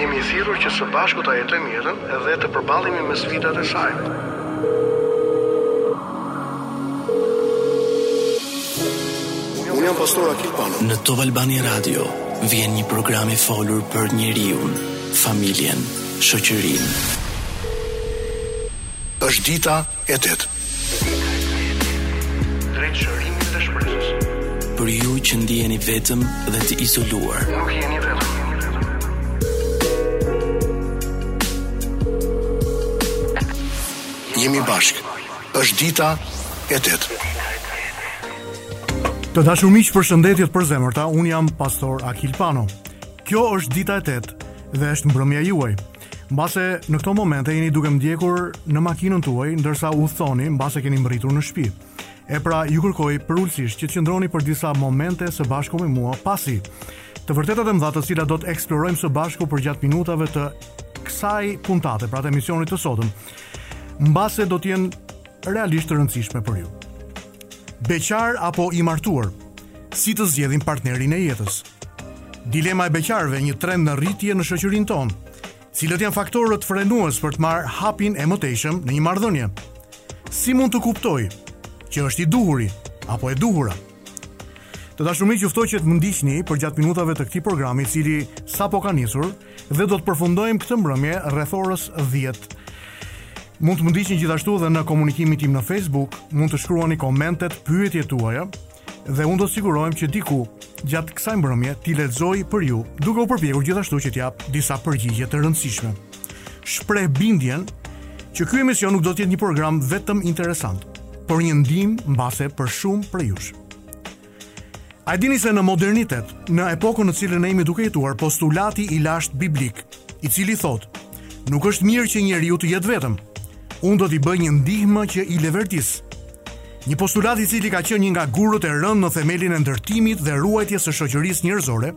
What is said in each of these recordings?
Jemi të thirrur që së bashku ta jetojmë jetën dhe të përballemi me sfidat e saj. Unë jam pastor Akil Pano. Në Top Albani Radio vjen një program i folur për njeriun, familjen, shoqërinë. Është dita e tetë. Drejt shërimit dhe shpresës. Për ju që ndiheni vetëm dhe të izoluar. Nuk jeni vetëm. Jemi bashkë. Është dita e tetë. Të dashur miq, përshëndetje të përzemërta. Unë jam pastor Akil Pano. Kjo është dita e tetë dhe është mbrëmja juaj. Mbase në këto momente jeni duke më ndjekur në makinën tuaj ndërsa udhëtoni, mbase keni mbërritur në shtëpi. E pra, ju kërkoj përulësisht që të qëndroni për disa momente së bashku me mua, pasi të vërtetat e mëdha të cilat do të eksplorojmë së bashku përgjatë minutave të kësaj puntate, pra të emisionit të sotëm, mbase do të jenë realisht të rëndësishme për ju. Beqar apo i martuar, si të zgjedhim partnerin e jetës? Dilema e beqarëve, një trend në rritje në shoqërinë tonë. Cilët janë faktorët frenues për të marrë hapin e mëtejshëm në një marrëdhënie? Si mund të kuptoj që është i duhuri apo e duhura? Të dashur miq, ju ftoj që të më ndiqni përgjatë minutave të këtij programi, i cili sapo ka nisur dhe do të përfundojmë këtë mbrëmje rreth orës 10. Mund të më ndiqni gjithashtu edhe në komunikimin tim në Facebook, mund të shkruani komentet, pyetjet tuaja, dhe unë do të sigurohem që diku gjatë kësaj mbrëmjeje t'i lexoj për ju, duke u përpjekur gjithashtu që të jap disa përgjigje të rëndësishme. Shpreh bindjen që ky emision nuk do të jetë një program vetëm interesant, por një ndihmë mbase për shumë prej jush. A e dini se në modernitet, në epokën në cilën ne jemi duke jetuar, postulati i lashtë biblik, i cili thotë, nuk është mirë që njeriu të jetë vetëm. Unë do t'i bëj një ndihmë që i leverdis. Një postulat i cili ka qenë një nga gurët e rëndë në themelin e ndërtimit dhe ruajtjes së shoqërisë njerëzore,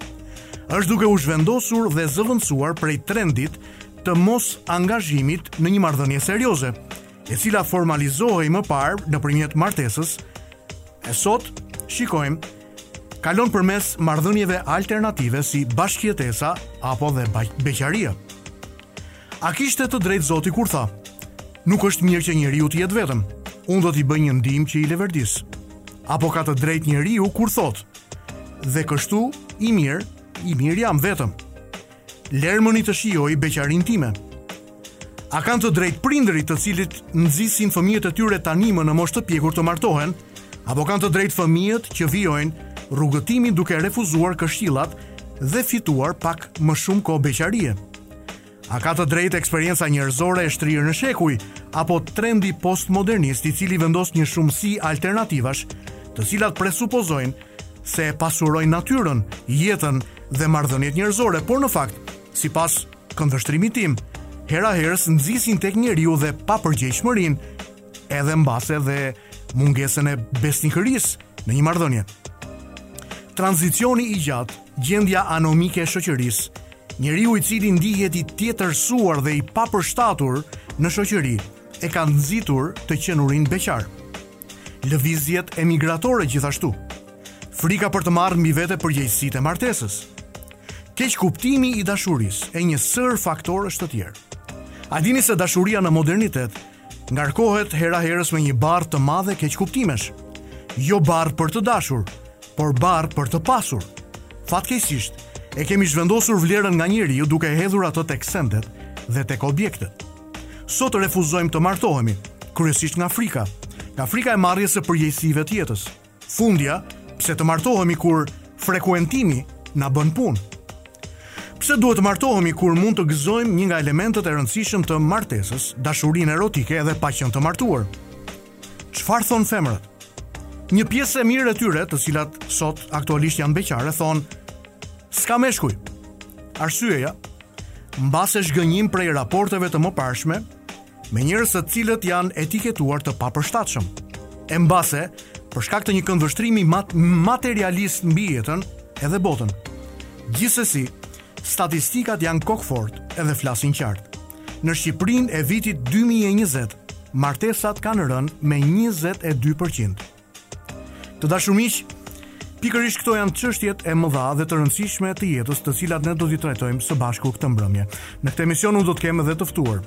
është duke u zhvendosur dhe zëvendësuar prej trendit të mosangazhimit në një marrëdhënie serioze, e cila formalizohej më parë nëpërmjet martesës, e sot shikojmë kalon përmes marrëdhënieve alternative si bashkëjetesa apo dhe beqaria. A kishte të drejtë Zoti kur tha, Nuk është mirë që njeriu të jetë vetëm. Unë do t'i bëj një ndihmë që i leverdis. Apo ka të drejtë njeriu kur thotë, Dhe kështu, i mirë, i mirë jam vetëm. Lermëni të shijoj beqarinë time. A kanë të drejtë prindërit të cilët nxisin fëmijët e tyre tanimë në moshë të pjekur të martohen, apo kanë të drejtë fëmijët që vijojnë rrugëtimin duke refuzuar këshillat dhe fituar pak më shumë kohë beqarie? A ka të drejtë eksperienca njerëzore e shtrirë në shekuj, apo trendi postmodernist i cili vendos një shumësi alternativash, të cilat presupozojnë se e pasurojnë natyrën, jetën dhe marrëdhëniet njerëzore, por në fakt, sipas këndvështrimit tim, hera-herës nxisin tek njeriu dhe papërgjegjshmërinë, edhe mbase dhe mungesën e besnikërisë në një marrëdhënie. Tranzicioni i gjatë Gjendja anomike e shoqërisë, njeriu i cili ndihet i tjetërsuar dhe i papërshtatur në shoqëri, e ka nxitur të qenurin beqar. Lëvizjet emigratore gjithashtu. Frika për të marrë mbi vete përgjegjësitë e martesës. Keqkuptimi i dashurisë e një sërë faktorësh të tjerë. A dini se dashuria në modernitet Ngarkohet hera-herës me një barrë të madhe keqkuptimesh. Jo barrë për të dashur, por barrë për të pasur. Fatkeqësisht, e kemi zhvendosur vlerën nga njeriu duke e hedhur atë tek sendet dhe tek objektet. Sot refuzojmë të martohemi, kryesisht nga frika, nga frika e marrjes së përgjegjësive të jetës. Fundja, pse të martohemi kur frekuentimi na bën punë? Pse duhet të martohemi kur mund të gëzojmë një nga elementët e rëndësishëm të martesës, dashurinë erotike edhe pa qenë të martuar? Çfarë thonë femrat? Një pjesë e mirë e tyre, të cilat sot aktualisht janë beqare, thonë: "S'ka meshkuj." Arsyeja, mbase zhgënjim prej raporteve të mëparshme, me njerëz të cilët janë etiketuar të papërshtatshëm. E mbase, për shkak të një këndvështrimi mat materialist mbi jetën edhe botën. Gjithsesi, statistikat janë kokëforta edhe flasin qartë. Në Shqipërinë e vitit 2020, martesat kanë rënë me 22%. Të dashur miq, Pikërisht këto janë çështjet e mëdha dhe të rëndësishme të jetës, të cilat ne do t'i trajtojmë së bashku këtë mbrëmje. Në këtë emision unë do të kem edhe të ftuar.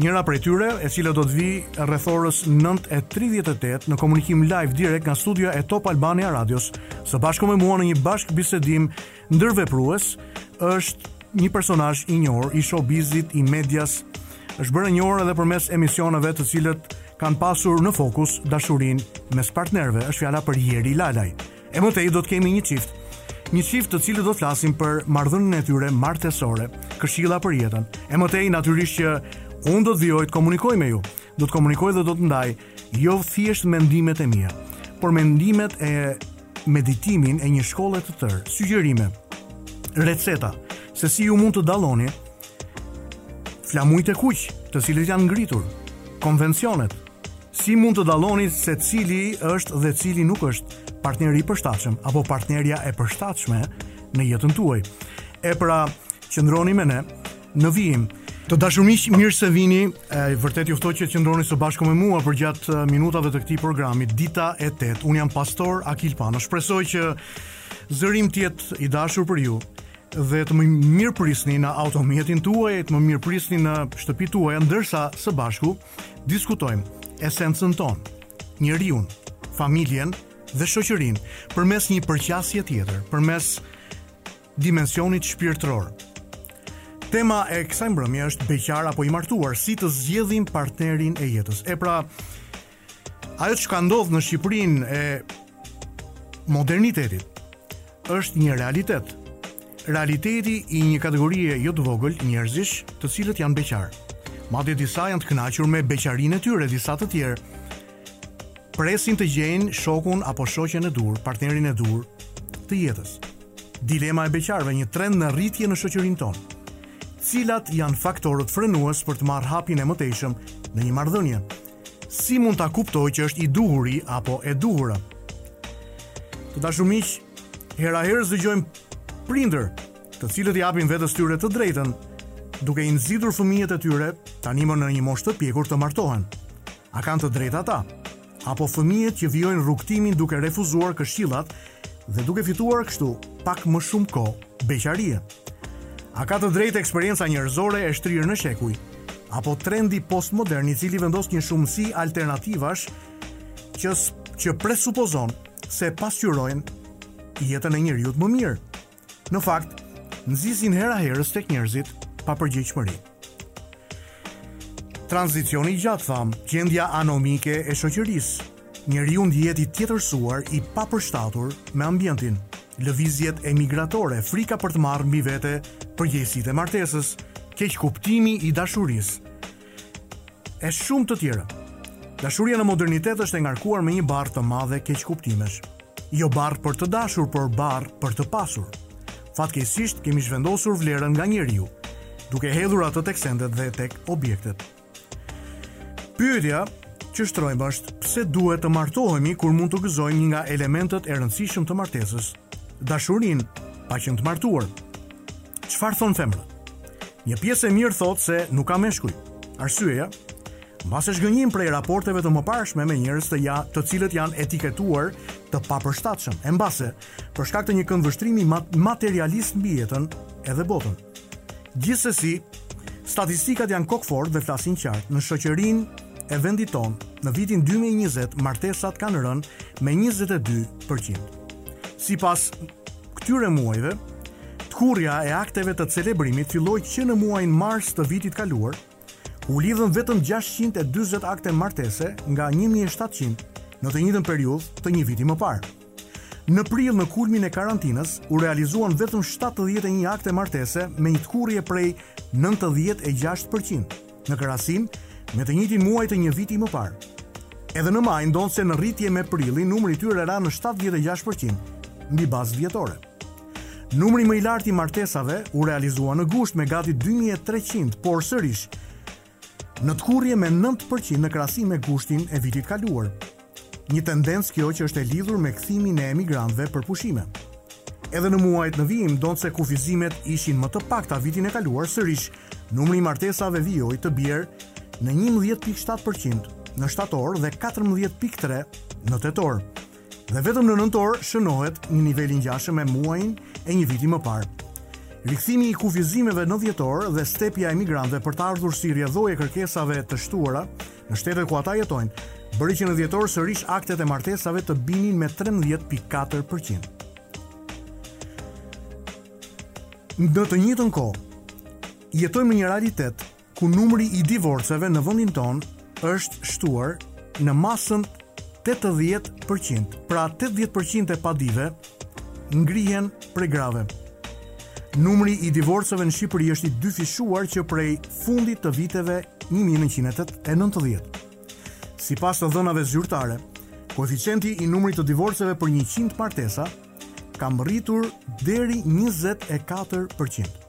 Njëra prej tyre, e cila do të vijë rreth orës 9:38 në komunikim live direkt nga studioja e Top Albania Radios, së bashku me mua në një bashkëbisedim Ndërveprues është një personazh i njohur i showbizit, i medias, është bërë e njohur edhe përmes emisioneve të cilët kanë pasur në fokus dashurinë mes partnerëve. Është fjala për Jeri Lalaj. E më tej do të kemi një çift. Një çift të cilët do të flasin për marrëdhënien e tyre martesore, këshilla për jetën. E më tej natyrisht që unë do të vijoj të komunikoj me ju. Do të komunikoj dhe do të ndaj jo thjesht mendimet e mia, por mendimet e meditimin e një shkolle të tërë, sugjerime, receta, se si ju mund të dalloni flamujt e kuq, të cilët janë ngritur, konvencionet, si mund të dalloni se cili është dhe cili nuk është partneri i përshtatshëm apo partnerja e përshtatshme në jetën tuaj. E pra, qëndroni me ne, Në vijim. Të dashur miq, mirë se vini. E vërtet ju ftoj që të qëndroni së bashku me mua përgjatë minutave të këtij programi Dita e 8. Unë jam pastor Akil Pano. Shpresoj që zëri im të jetë i dashur për ju dhe të më mirëprisni në automjetin tuaj, të më mirëprisni në shtëpitë tuaja, ndërsa së bashku diskutojmë esencën tonë, njeriun, familjen dhe shoqërinë përmes një përqasje tjetër, përmes dimensionit shpirtëror. Tema e kësaj mbrëmje është beqar apo i martuar, si të zgjedhim partnerin e jetës. E pra, ajo që ka ndodhur në Shqipërinë e modernitetit, është një realitet. Realiteti i një kategorie jo të vogël njerëzish të cilët janë beqarë. Madje disa janë të kënaqur me beqarinë e tyre, disa të tjerë Presin të gjejnë shokun apo shoqen e duhur, partnerin e duhur të jetës. Dilema e beqarëve, një trend në rritje në shoqërinë tonë. Cilat janë faktorët frenues për të marrë hapin e mëtejshëm në një marrëdhënie? Si mund ta kuptoj që është i duhuri apo e duhura? Të dashur miq, hera-herës dëgjojmë prindër, të cilët i japin vetes së tyre të drejtën, duke i nxitur fëmijët e tyre tanimë në një moshë të pjekur të martohen. A kanë të drejtë ata, apo fëmijët që vijojnë rrugëtimin duke refuzuar këshillat dhe duke fituar kështu pak më shumë kohë beqarie? A ka të drejtë eksperienca njerëzore e shtrirë në shekuj, apo trendi postmodern i cili vendos një shumësi alternativash që që presupozon se pasqyrojnë jetën e njeriut më mirë? në fakt, nxisin hera-herës tek njerëzit papërgjegjshmëri. Tranzicioni i gjatë thamë, gjendja anomike e shoqërisë, njeriu ndihet i tjetërsuar, i papërshtatur me ambientin, lëvizjet emigratore, frika për të marrë mbi vete përgjegjësitë e martesës, keqkuptimi i dashurisë, e shumë të tjera. Dashuria në modernitet është e ngarkuar me një barrë të madhe keqkuptimesh. Jo barrë për të dashur, por barrë për të pasur. Fatkeqësisht kemi zhvendosur vlerën nga njeriu, duke hedhur atë tek sendet dhe tek objektet. Pyetja që shtrojmë është pse duhet të martohemi kur mund të gëzojmë një nga elementët e rëndësishëm të martesës, dashurinë pa qenë të martuar. Çfarë thonë femrat? Një pjesë e mirë thotë se nuk ka meshkuj. Arsyeja? Mbase zhgënjim prej raporteve të mëparshme me njerëz të, të cilët janë etiketuar të papërshtatshëm. E mbase, për shkak të një këndvështrimi materialist mbi jetën edhe botën. Gjithsesi, statistikat janë kokëfort dhe flasin qartë në shoqërinë e vendit tonë, në vitin 2020 martesat kanë rënë me 22%. Sipas këtyre muajve, tkurrja e akteve të celebrimit filloi që në muajin mars të vitit kaluar, u lidhën vetëm 640 akte martese nga 1700 në të njëjtën periudhë të një viti më parë. Në prill në kulmin e karantinës u realizuan vetëm 71 akte martese me një tkurrje prej 96%. në krahasim me të njëjtin muaj të një viti më parë. Edhe në maj ndonëse në rritje me prillin, numri i tyre ra në 76% mbi bazë vjetore. Numri më i lartë i martesave u realizua në gusht me gati 2300, por sërish në tkurrje me 9% në krahasim me gushtin e vitit kaluar. Një tendencë kjo që është e lidhur me kthimin e emigrantëve për pushime. Edhe në muajt në vijim, ndonëse kufizimet ishin më të pakta vitin e kaluar, sërish, numri i martesave vijoi të bjerë në njëmbëdhjetë pikë shtatë për qind në shtator dhe katërmbëdhjetë pikë tre në tetor. Dhe vetëm në nëntor shënohet një nivel i ngjashëm me muajin e një viti më parë. Rikthimi i kufizimeve në dhjetor dhe stepja e emigrantëve për të ardhur si rrjedhojë e kërkesave të shtuara Në shtetet ku ata jetojnë, bëri që në dhjetor sërish aktet e martesave të binin me 13.4%. Në të njëjtën kohë, jetojmë në një realitet ku numri i divorceve në vendin tonë është shtuar në masën 80%, pra 80% e padive ngrihen prej grave. Numri i divorceve në Shqipëri është i dyfishuar që prej fundit të viteve 1990. Sipas të dhënave zyrtare, koeficienti i numrit të divorceve për 100 martesa ka mbërritur deri 24%.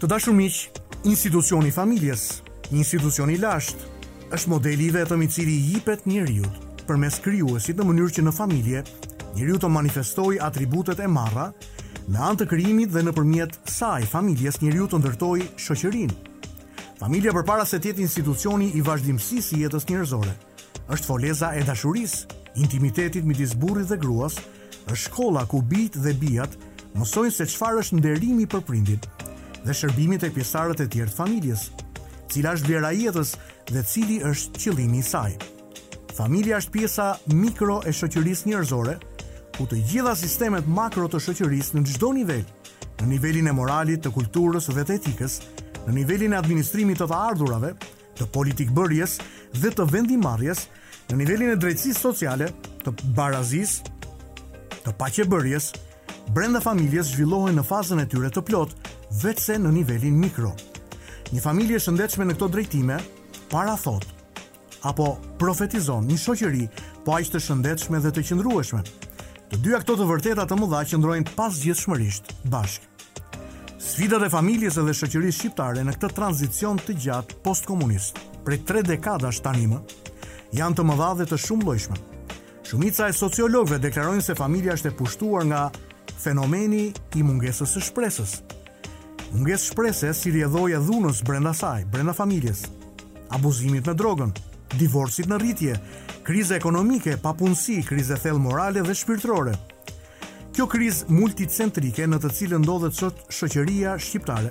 Të dashur miq, institucioni i familjes, një institucion i lashtë, është modeli i vetëm i cili i jipet njeriut përmes krijuesit në mënyrë që në familje njeriu të manifestojë atributet e marra me anë të krijimit dhe nëpërmjet saj, familjes, njeriu të ndërtojë shoqërinë. Familja përpara se të jetë institucioni i vazhdimësisë së jetës njerëzore. Është foleza e dashurisë, intimitetit midis burrit dhe gruas, është shkolla ku bijtë dhe bijat mësojnë se çfarë është nderimi për prindin dhe shërbimi te pjesarët e tjerë të familjes, cila është vlera e jetës dhe cili është qëllimi i saj. Familja është pjesa mikro e shoqërisë njerëzore, ku të gjitha sistemet makro të shoqërisë në çdo nivel, në nivelin e moralit, të kulturës dhe të etikës, në nivelin e administrimit të të ardhurave, të politikbërjes dhe të vendimmarrjes në nivelin e drejtësisë sociale, të barazisë, të paqebërjes brenda familjes zhvillohen në fazën e tyre të plotë, veçse në nivelin mikro. Një familje e shëndetshme në këto drejtime parathotë apo profetizon një shoqëri po aq të shëndetshme dhe të qëndrueshme. Të dyja këto të vërteta të mëdha qëndrojnë pazgjidhshmërisht bashkë. Sfidat e familjes edhe shoqërisë shqiptare në këtë tranzicion të gjatë postkomunist, prej tre dekadash tanimë, janë të mëdha dhe të shumëllojshme. Shumica e sociologëve deklarojnë se familja është e pushtuar nga fenomeni i mungesës së shpresës. Mungesë shprese si rjedhojë e dhunës brenda saj, brenda familjes, abuzimit me drogën, divorcit në rritje, krizë ekonomike, papunësi, krizë e thellë morale dhe shpirtërore. Kjo krizë multicentrike në të cilën ndodhet sot shoqëria shqiptare,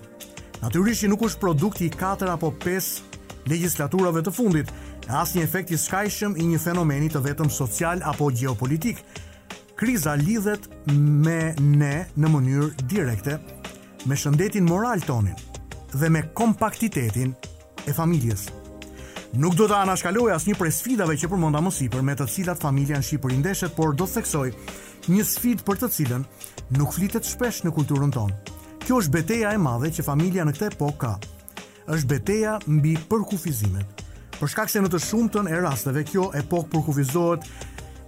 natyrisht që nuk është produkti i katër apo pesë legjislaturave të fundit, e as një efekt i skajshëm i një fenomeni të vetëm social apo gjeopolitik. Kriza lidhet me ne në mënyrë direkte, me shëndetin moral tonin dhe me kompaktitetin e familjes. Nuk do të anashkaloj asnjë prej sfidave që përmenda më sipër, me të cilat familja në Shqipëri ndeshet, por do të theksoj një sfidë për të cilën nuk flitet shpesh në kulturën tonë. Kjo është beteja e madhe që familja në këtë epokë ka. Është beteja mbi përkufizimet. Për shkak se në të shumtën e rasteve kjo epokë përkufizohet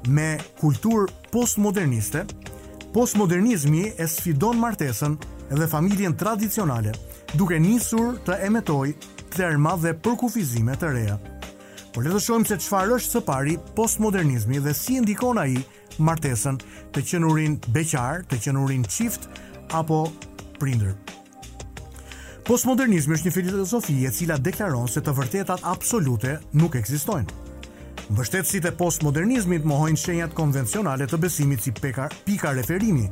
me kulturë postmoderniste, postmodernizmi e sfidon martesën dhe familjen tradicionale, duke nisur të emetojë terma dhe përkufizime të reja. Por le të shohim se çfarë është së pari postmodernizmi dhe si e ndikon ai martesën, të qenurin beqar, të qenurin çift apo prindër. Postmodernizmi është një filozofi e cila deklaron se të vërtetat absolute nuk ekzistojnë. Mbështetësit e postmodernizmit mohojnë shenjat konvencionale të besimit si peka, pika referimi,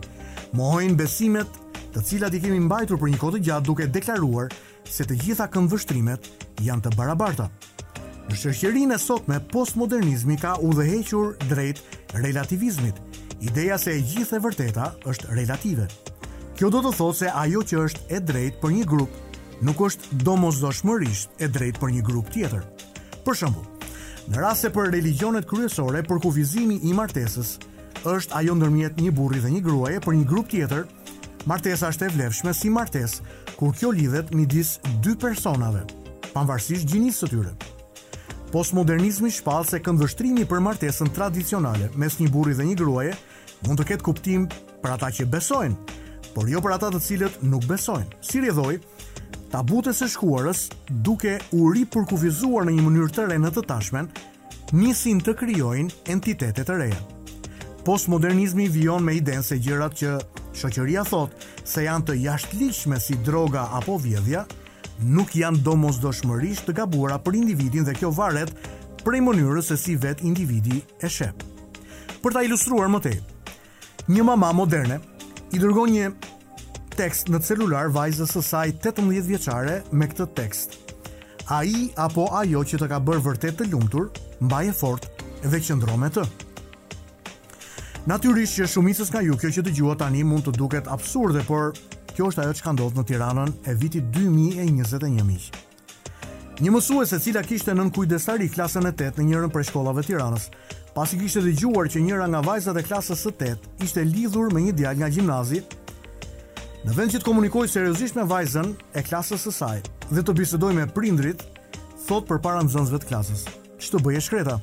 mohojnë besimet të cilat i kemi mbajtur për një kohë të gjatë duke deklaruar se të gjitha këndvështrimet janë të barabarta. Në shoqërinë e sotme, postmodernizmi ka udhëhequr drejt relativizmit, ideja se e gjithë e vërteta është relative. Kjo do të thotë se ajo që është e drejtë për një grup, nuk është domosdoshmërisht e drejtë për një grup tjetër. Për shembull, në rast se për religionet kryesore përkufizimi i martesës, Është ajo ndërmjet një burri dhe një gruaje për një grup tjetër, martesa është e vlefshme si martesë kur kjo lidhet midis dy personave, pavarësisht gjinisë së tyre. Postmodernizmi shpall se këndvështrimi për martesën tradicionale mes një burri dhe një gruaje mund të ketë kuptim për ata që besojnë, por jo për ata të cilët nuk besojnë. Si rrjedhojë, tabutë e së shkuarës duke u ripërkufizuar në një mënyrë të re në të tashmen, nisin të krijojnë entitete të reja. Postmodernizmi vijon me idenë se gjërat që shoqëria thotë se janë të jashtëligjshme si droga apo vjedhja, nuk janë domosdoshmërisht të gabuara për individin dhe kjo varet prej mënyrës se si vetë individi e sheh. Për ta ilustruar më tej, Një mama moderne i dërgon një tekst në celular vajzës së saj 18 vjeçare me këtë tekst. Ai apo ajo që të ka bërë vërtet të lumtur, mbaje fort dhe qëndro me të. Natyrisht që shumicës nga ju kjo që dëgjuat tani mund të duket absurde, por kjo është ajo çka ndodh në Tiranën e vitit 2021 miq. Një mësuese e cila kishte nën kujdestari klasën e tetë në njërën prej shkollave të Tiranës, pasi kishte dëgjuar që njëra nga vajzat e klasës së tetë ishte lidhur me një djalë nga gjimnazi, në vend që të komunikojë seriozisht me vajzën e klasës së saj dhe të bisedojë me prindërit, thotë përpara nxënësve të klasës, Ç'të bëjë e shkreta?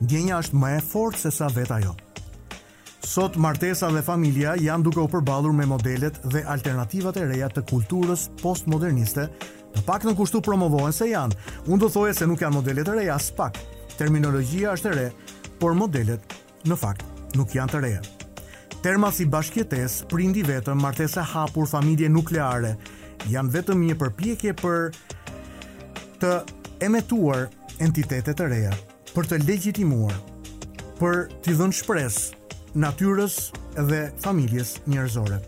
Ndjenja është më e fortë se sa vetë ajo. Sot martesa dhe familja janë duke u përballur me modelet dhe alternativat e reja të kulturës postmoderniste, të paktën kështu promovohen se janë, unë do thoja se nuk janë modele të reja aspak, terminologjia është e re, por modelet, në fakt, nuk janë të reja. Terma si bashkëjetesë, prind i vetëm, martesë e hapur, familje nukleare, janë vetëm një përpjekje për të emetuar entitete të reja. për të legjitimuar, për t'i dhënë shpresë natyrës dhe familjes njerëzore.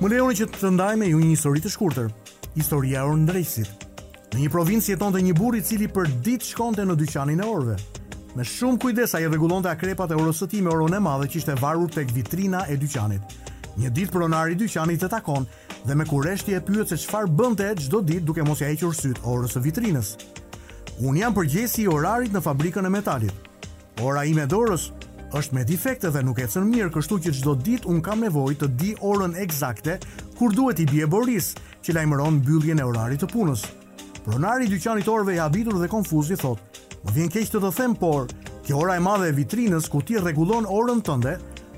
Më lejoni që të ndaj me ju një histori të shkurtër, historia e orëndreqësit. Në një provincë jetonte një burrë i cili përditë shkonte në dyqanin e orëve. Me shumë kujdes ai rregullonte akrepat e orës së tij me orën e madhe që ishte varur tek vitrina e dyqanit. Një ditë pronari i dyqanit e takon Dhe me kureshtje e pyet se çfarë bënte çdo ditë duke mos ia hequr sytë orës së vitrinës. Unë jam përgjegjësi i orarit në fabrikën e metalit. Ora ime e dorës është me defekte dhe nuk ecën mirë, kështu që çdo ditë unë kam nevojë të di orën ekzakte kur duhet t'i bie borisë, që lajmëron mbylljen e orarit të punës. Pronari i dyqanit të orëve i habitur dhe konfuz i thotë, Më vjen keq të të them, por kjo ora e madhe e vitrinës ku ti rregullon orën tënde,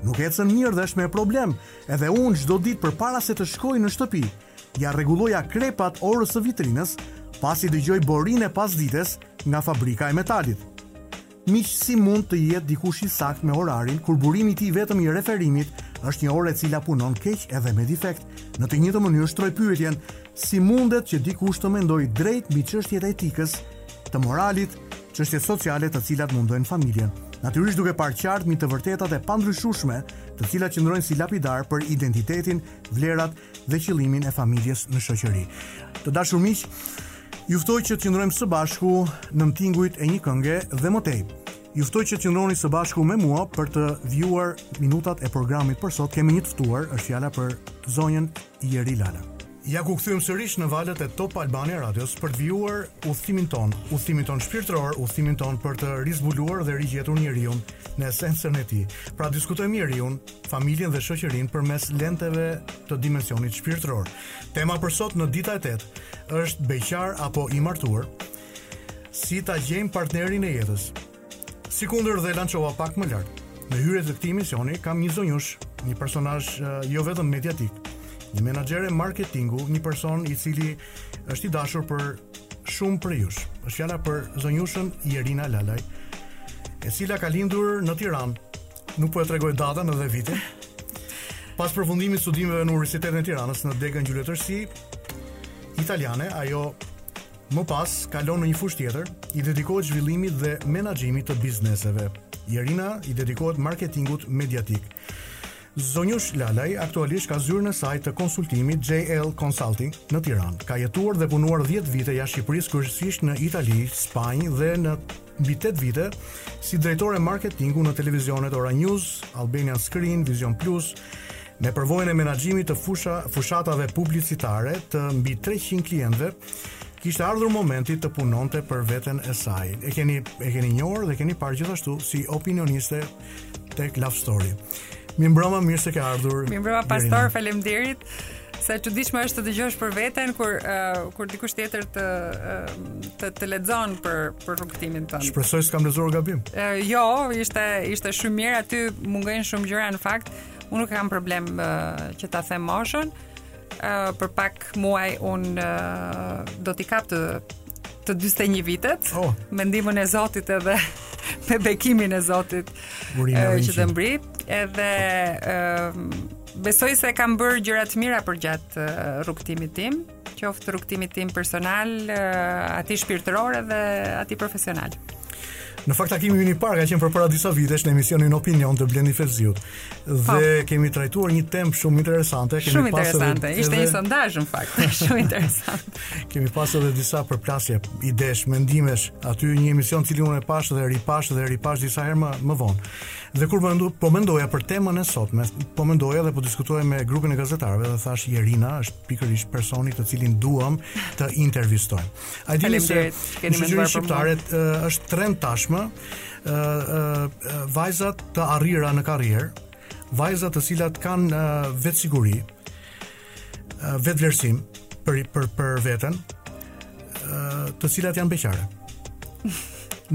nuk ecën mirë dhe është me problem. Edhe unë çdo ditë përpara se të shkoj në shtëpi, ia rregulloj akrepat orës së vitrinës, pasi dëgjoj borinë e pasdites nga fabrika e metalit. Miq si mund të jetë dikush i saktë me orarin kur burimi i tij vetëm i referimit është një orë e cila punon keq edhe me defekt. Në të njëjtën mënyrë shtroj pyetjen, si mundet që dikush të mendojë drejt mbi çështjet e etikës, të moralit, çështjet sociale të cilat mundojnë familjen. Natyrisht duke parë qartë mbi të vërtetat e pandryshueshme, të cilat qëndrojnë si lapidar për identitetin, vlerat dhe qëllimin e familjes në shoqëri. Të dashur miq, ju ftoj që të qëndrojmë së bashku nën tingujt e një kënge dhe më tej. Ju ftoj që të qëndroni së bashku me mua për të vijuar minutat e programit për sot. Kemi një të ftuar, është fjala për zonjën Jerina Lalaj. Ja ku u kthyem sërish në valët e Top Albania Radios për të vijuar udhëtimin tonë, udhëtimin tonë shpirtëror, udhëtimin tonë për të rizbuluar dhe rigjetur njeriun në esencën e tij. Pra diskutojmë njeriun, familjen dhe shoqërinë përmes lenteve të dimensionit shpirtëror. Tema për sot në dita e tetë është beqar apo i martuar? Si ta gjejmë partnerin e jetës? Sikundër dhe lançova pak më lart. Në hyrje të këtij emisioni kam një zonjushë, një personazh jo vetëm mediatik, një menaxhere marketingu, një person i cili është i dashur për shumë prej jush. Është fjala për zonjushën Jerina Lalaj, e cila ka lindur në Tiranë Nuk po e tregoj datën edhe vitin. Pas përfundimit të studimeve në Universitetin e Tiranës në degën gjuhë letërsi italiane, ajo më pas kalon në një fushë tjetër, i dedikohet zhvillimit dhe menaxhimit të bizneseve. Jerina i dedikohet marketingut mediatik. Zonjusha Lalaj aktualisht ka zyrën e saj të konsultimit JL Consulting në Tiranë. Ka jetuar dhe punuar 10 vite jashtë Shqipërisë, kryesisht në Itali, Spanjë dhe në mbi tetë vite, si drejtore marketingu në televizionet Ora News, Albanian Screen, Vizion Plus, me përvojën e menaxhimit të fusha, fushatave publicitare të mbi 300 klientëve, kishte ardhur momenti të punonte për veten e saj. E keni e keni njohur dhe e keni parë gjithashtu si opinioniste tek Love Story. Mirëmbrëma, mirë se ke ardhur. Mirëmbrëma, pastor, faleminderit. Sa e çuditshme është të dëgjosh për veten kur uh, kur dikush tjetër të uh, të, të lexon për për rrugëtimin tënd. Shpresoj s'kam lexuar gabim. Uh, jo, ishte ishte shumë mirë aty, mungojnë shumë gjëra në fakt. Unë nuk e kam problem uh, që ta them moshën. Uh, për pak muaj un uh, do t'i kap të të 41 vitet oh. me ndihmën e Zotit edhe me bekimin e Zotit uh, që t'i mbërrij edhe uh, besoj se kam bërë gjëra të mira përgjatë uh, rrugëtimit tim qoftë rrugëtimit tim personal uh, atij shpirtëror edhe atij profesional Në fakt takimi ynë i parë ka qenë përpara disa vitesh në emisionin Opinion të Blendi Fevziut. dhe kemi trajtuar një temë shumë interesante. Kemi shumë interesante. Edhe, Ishte edhe... një sondazh në fakt, shumë interesant. kemi pas edhe disa përplasje, idesh, mendimesh aty një emision që unë e pashë dhe ripashë dhe ripashë disa herë më, më vonë. Dhe kur vendu, po mendoja për temën e sotme, po mendoja dhe po diskutoja me grupin e gazetarëve dhe thashë Jerina është pikërisht personi të cilin duam të intervistojmë. A e dini, a e keni menduar për shqiptarët është trend tashmë ë ë vajzat të arrira në karrierë, vajzat të cilat kanë uh, vetësiguri, uh, vetëvlerësim për për për veten, uh, të cilat janë beqare.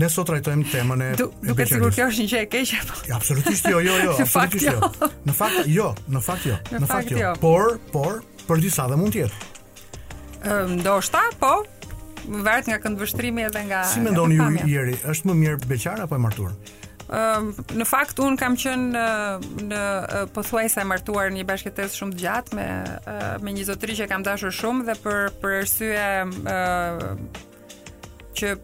Ne sot trajtojmë temën e du, duke e sikur kjo është një gjë e keqe. Po. Jo, absolutisht jo, jo, jo, në fakt jo. jo. Në fakt jo, në fakt jo, në, në fakt, fakt jo. jo. Por, por për disa dhe mund të jetë. Ëm, ndoshta, po. Varet nga këndvështrimi edhe nga Si mendoni ju Jeri, është më mirë beqar apo e martuar? Ëm, në fakt un kam qenë në, në pothuajse e martuar në një bashkëjetesë shumë të gjatë me me një zotëri që kam dashur shumë dhe për për arsye ë që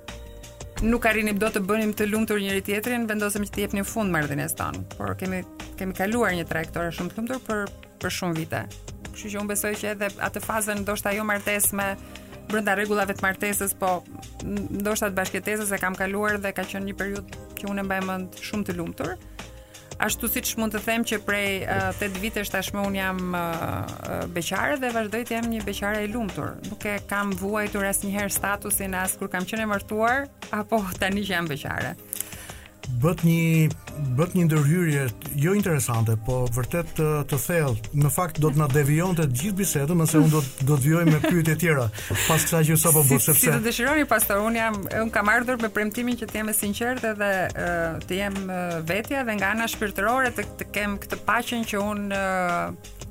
nuk arrinim dot të bënim të lumtur njëri-tjetrin, vendosëm që t'i jepnim fund marrëdhënies tonë. Por kemi kemi kaluar një trajektore shumë të lumtur, por për shumë vite. Kështu që unë besoj që edhe atë fazën ndoshta jo martesë me brenda rregullave të martesës, po ndoshta të bashkëjetesës e kam kaluar dhe ka qenë një periudhë që unë e mbaj mend shumë të lumtur. Ashtu siç mund të them që prej 8 uh, vitesh tashmë un jam uh, beqare dhe vazhdoj të jem një beqare e lumtur. Nuk e kam vuajtur asnjëherë statusin as kur kam qenë e martuar apo tani që jam beqare. Bëtë një bëtë një ndërhyrje jo interesante, po vërtet të, të thellë. Në fakt do të na devijonte të gjithë bisedën nëse unë do të do të vijoj me pyetje të tjera pas kësaj që sapo bëtë sepse si të dëshironi pastor, unë jam un kam ardhur me premtimin që të jem e sinqertë dhe të jem vetja dhe nga ana shpirtërore të, të kem këtë paqen që unë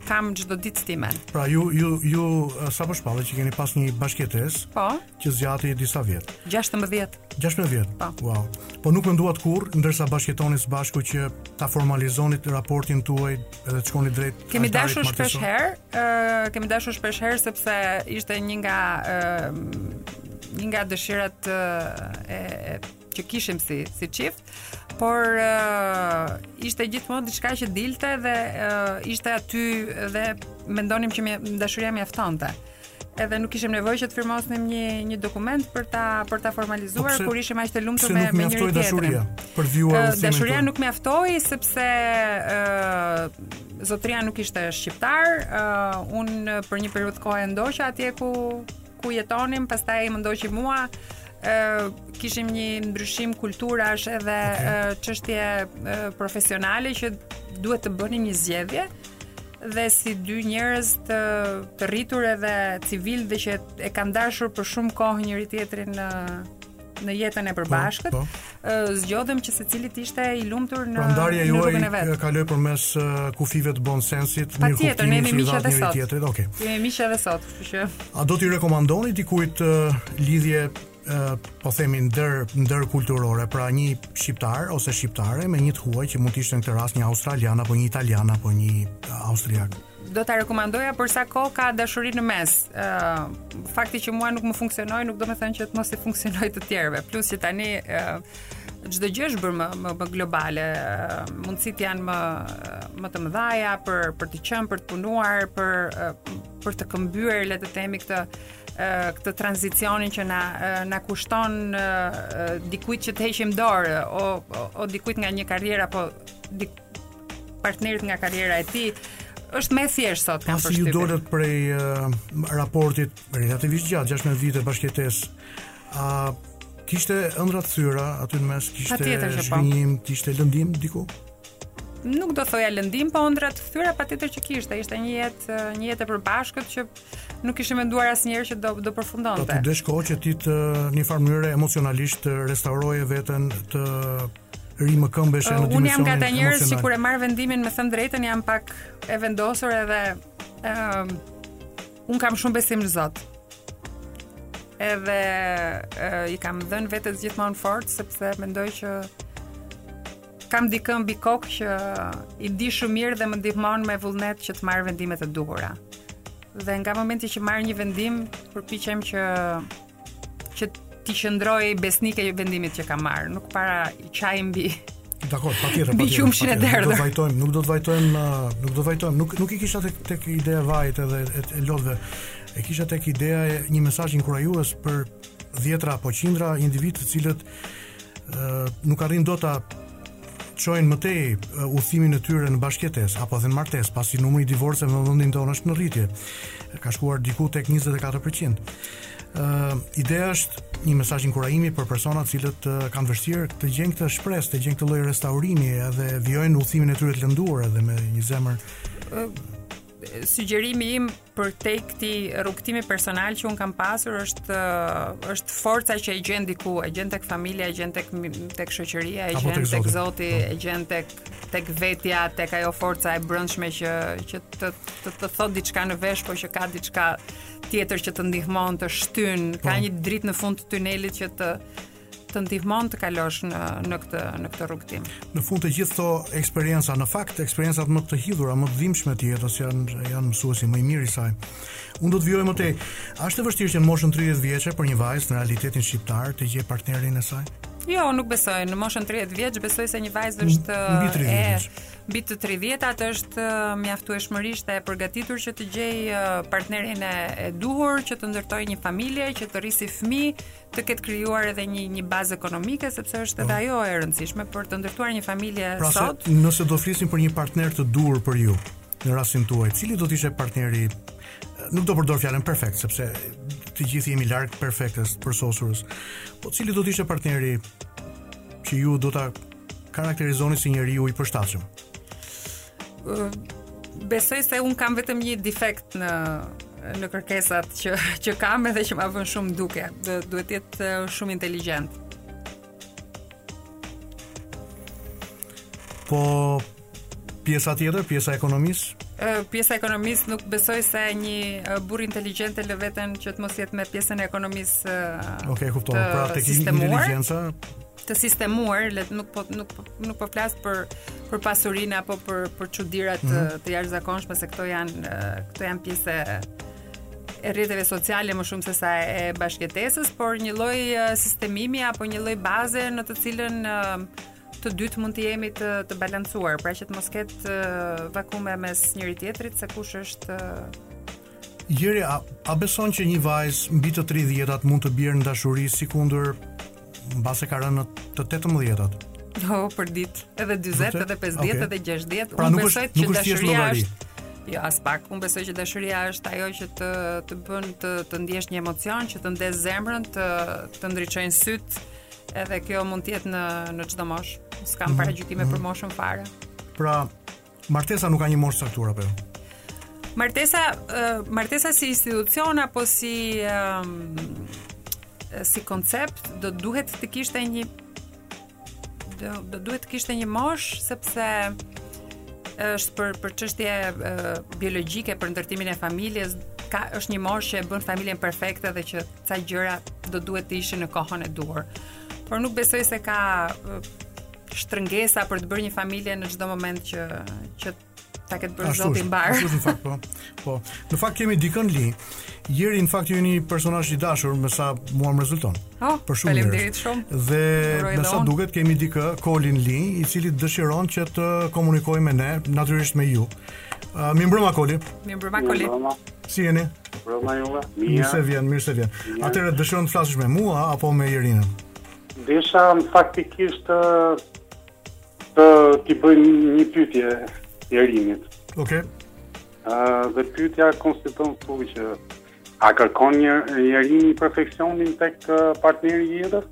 kam çdo ditës time. Pra ju ju ju sapo shpallët që keni pas një bashkëjetesë. Po. që zgjati disa vjet. 16. 16 vjet. Po. Wow. Po nuk menduat kurrë ndërsa bashkëjetonit së bashku që ta formalizonit raportin tuaj edhe të shkonit drejt Kemi dashur shpesh herë, ë uh, kemi dashur shpesh herë sepse ishte një nga ë uh, një nga dëshirat uh, e, e që kishim si si çift, por uh, ishte gjithmonë diçka që dilte dhe uh, ishte aty dhe mendonim që dashuria mjaftonte. Edhe nuk kishim nevojë që të firmosnim një një dokument për ta për ta formalizuar po kur ishim aq të lumtur me me njëri tjetrin. Për të vijuar uh, dashuria nuk mjaftoi sepse uh, zotria nuk ishte shqiptar, uh, un për një periudhë kohe e ndoqa atje ku ku jetonim, pastaj ai më ndoqi mua, ë kishim një ndryshim kulturash edhe okay. çështje profesionale që duhet të bënim një zgjedhje dhe si dy njerëz të të rritur edhe civil dhe që e kanë dashur për shumë kohë njëri tjetrin në në jetën e përbashkët, po, po. zgjodhëm që secili të ishte i lumtur në ndarja juaj kaloi përmes kufijve të bonsensit, patjetër mirëkuptimit ne jemi miq edhe sot. Tjetrit, okay. Jemi miq edhe sot, kështu që. A do t'i rekomandonit dikujt uh, lidhje uh, po themi ndër ndër kulturore, pra një shqiptar ose shqiptare me një të huaj që mund të ishte në këtë rast një australian apo një italian apo një austriak. Do ta rekomandoja për sa kohë ka dashuri në mes. Ë uh, fakti që mua nuk më funksionoi nuk do të thotë që të mos i funksionojë të tjerëve. Plus që tani ë çdo gjë është bërë më më, më globale. Mundësitë janë më më të mëdha për për të qenë, për të punuar, për për të këmbyer, le të themi këtë këtë tranzicion që na na kushton dikujt që të heqim dorë o, o, o dikujt nga një karrierë apo partnerit nga karriera e tij është më e thjeshtë sot kam përshtypjen. Pasi ju dolët prej uh, raportit relativisht të gjatë 16 vite bashkëjetesë, a uh, kishte ëndra të thyra aty në mes, kishte po. zhgënjim, kishte lëndim diku? Nuk do thoja lëndim, po ëndra të thyra patjetër që kishte, ishte një jetë një jetë e përbashkët që nuk kishim menduar asnjëherë që do do përfundonte. T'u desh kohë që ti në një farë mënyre emocionalisht të restauroje veten të rimëkëmbesh në dimensionin. Unë jam nga ata njerëz që kur e marr vendimin, me thënë të drejtën, jam pak e vendosur edhe ë um, un kam shumë besim në Zot. Edhe uh, i kam dhënë vetes gjithmonë forcë sepse mendoj që kam dikë mbi kokë që i di shumë mirë dhe më ndihmon me vullnet që të marr vendimet e duhura. Dhe nga momenti që marr një vendim, përpiqem që që t'i qëndroj besnike vendimit që kam marrë, nuk para qaj mbi Dakor, patjetër, patjetër. Qumështin e derdhur. Nuk do vajtojmë, nuk do të vajtojmë, uh, nuk do të vajtojmë. Nuk nuk e kisha tek tek ideja e vajit edhe e, e lotëve. E kisha tek ideja e një mesazhi inkurajues për dhjetra apo qindra individë të cilët ë uh, nuk arrijnë dot ta çojnë më tej uh, udhëtimin e tyre në bashkëjetesë apo edhe në martesë, pasi numri i divorceve në vendin tonë është në rritje. Ka shkuar diku tek 24%. Uh, ideja është një mesazh inkurajimi për persona të cilët uh, kanë vështirë të gjejnë këtë shpresë, të gjejnë këtë lloj restaurimi edhe vijojnë udhëtimin e tyre të lënduar edhe me një zemër uh, sugjerimi im përtej këtij rrugëtimi personal që unë kam pasur është, është forca që e gjen diku, e gjen tek familja, e gjen tek, tek shoqëria, e gjen tek Zoti, po. e gjen tek, tek vetja, tek ajo forca e brendshme që, që të, të, të thotë diçka në vesh, po që ka diçka tjetër që të ndihmon të shtyn, po. ka një dritë në fund të tunelit që të, të ndihmon të kalosh në në këtë në këtë rrugëtim. Në fund, të gjithë këto eksperienca, në fakt eksperiencat më të hidhura, më të dhimbshme të jetës janë janë mësuesi më i miri i saj. Unë do të vijoj më tej. A është e vështirë që në moshën 30 vjeçe për një vajzë në realitetin shqiptar të gjejë partnerin e saj? Jo, nuk besoj. Në moshën 30 vjeç besoj se një vajzë është e mbi të 30-at është mjaftueshmërisht e përgatitur që të gjejë partnerin e duhur, që të ndërtojë një familje, që të rrisi fëmijë, të ketë krijuar edhe një një bazë ekonomike sepse është edhe po. ajo e rëndësishme për të ndërtuar një familje pra, sot. Pra, nëse do flisnim për një partner të duhur për ju, në rastin tuaj, cili do të ishte partneri? Nuk do përdor fjalën perfekt sepse të gjithë jemi larg perfektes, përsosurës. Po cili do të ishte partneri që ju do ta karakterizoni si njeriu i përshtatshëm? Besoj se unë kam vetëm një defekt në në kërkesat që që kam edhe që ma bën shumë duke. Dhe duhet të jetë shumë inteligjent. Po pjesa tjetër, pjesa e ekonomisë? Pjesa e ekonomisë, nuk besoj se një burrë inteligjent e lë veten që të mos jetë me pjesën e ekonomisë. Okej, okay, kuptova. Pra tek inteligjenca të sistemuar, le të nuk po nuk po nuk po flas për për pasurinë apo për për çudira mm -hmm. të jashtëzakonshme se këto janë këto janë pjesë e rrjeteve sociale më shumë se sa e bashkëjetesës, por një lloj sistemimi apo një lloj baze në të cilën të dytë mund të jemi të të balancuar, pra që të mos ketë vakume mes njëri-tjetrit se kush është Gjeri, a, a beson që një vajzë mbi të 30-at mund të bjerë në dashuri sikundër mbase ka rënë në të 18-tat. Jo, për ditë, edhe 40, edhe 50, okay. edhe 60. Pra nuk është nuk është thjesht llogari. Jo, aspak. Unë besoj që dashuria është ajo që të të bën të të ndiesh një emocion, që të ndez zemrën, të të ndriçojnë sytë. Edhe kjo mund të jetë në në çdo moshë. S'kam mm -hmm. paragjykime mm -hmm. për mhm. moshën fare. Pra, Martesa nuk ka një moshë të caktuar apo jo? Martesa, uh, martesa si institucion apo si um, si koncept do duhet të kishte një do, do duhet të kishte një moshë sepse është për për çështje uh, biologjike për ndërtimin e familjes ka është një moshë që e bën familjen perfekte dhe që ca gjëra do duhet të ishin në kohën e duhur. Por nuk besoj se ka shtrëngesa për të bërë një familje në çdo moment që që ta ketë bërë Zoti mbarë. Ashtu është në fakt po. Po. Në fakt kemi dikë në li. Jeri në fakt jeni një personazh i dashur me sa mua më rezulton. Oh, për shumë. Faleminderit shumë. Dhe me sa duket kemi dikë, Kolin në linjë, i cili dëshiron që të komunikojë me ne, natyrisht me ju. Uh, mi mbrëma Koli. Mi mbrëma Koli. Si jeni? Mbrëma juve. Mirë se vjen, mirë se vjen. Atëherë dëshiron të flasësh me mua apo me Jerinën? Desha faktikisht të t'i bëj një pyetje Jerinës. Ok. Uh, dhe pyetja konsiston këtu që a kërkon Je, Jerina perfeksionin tek partneri i jetës?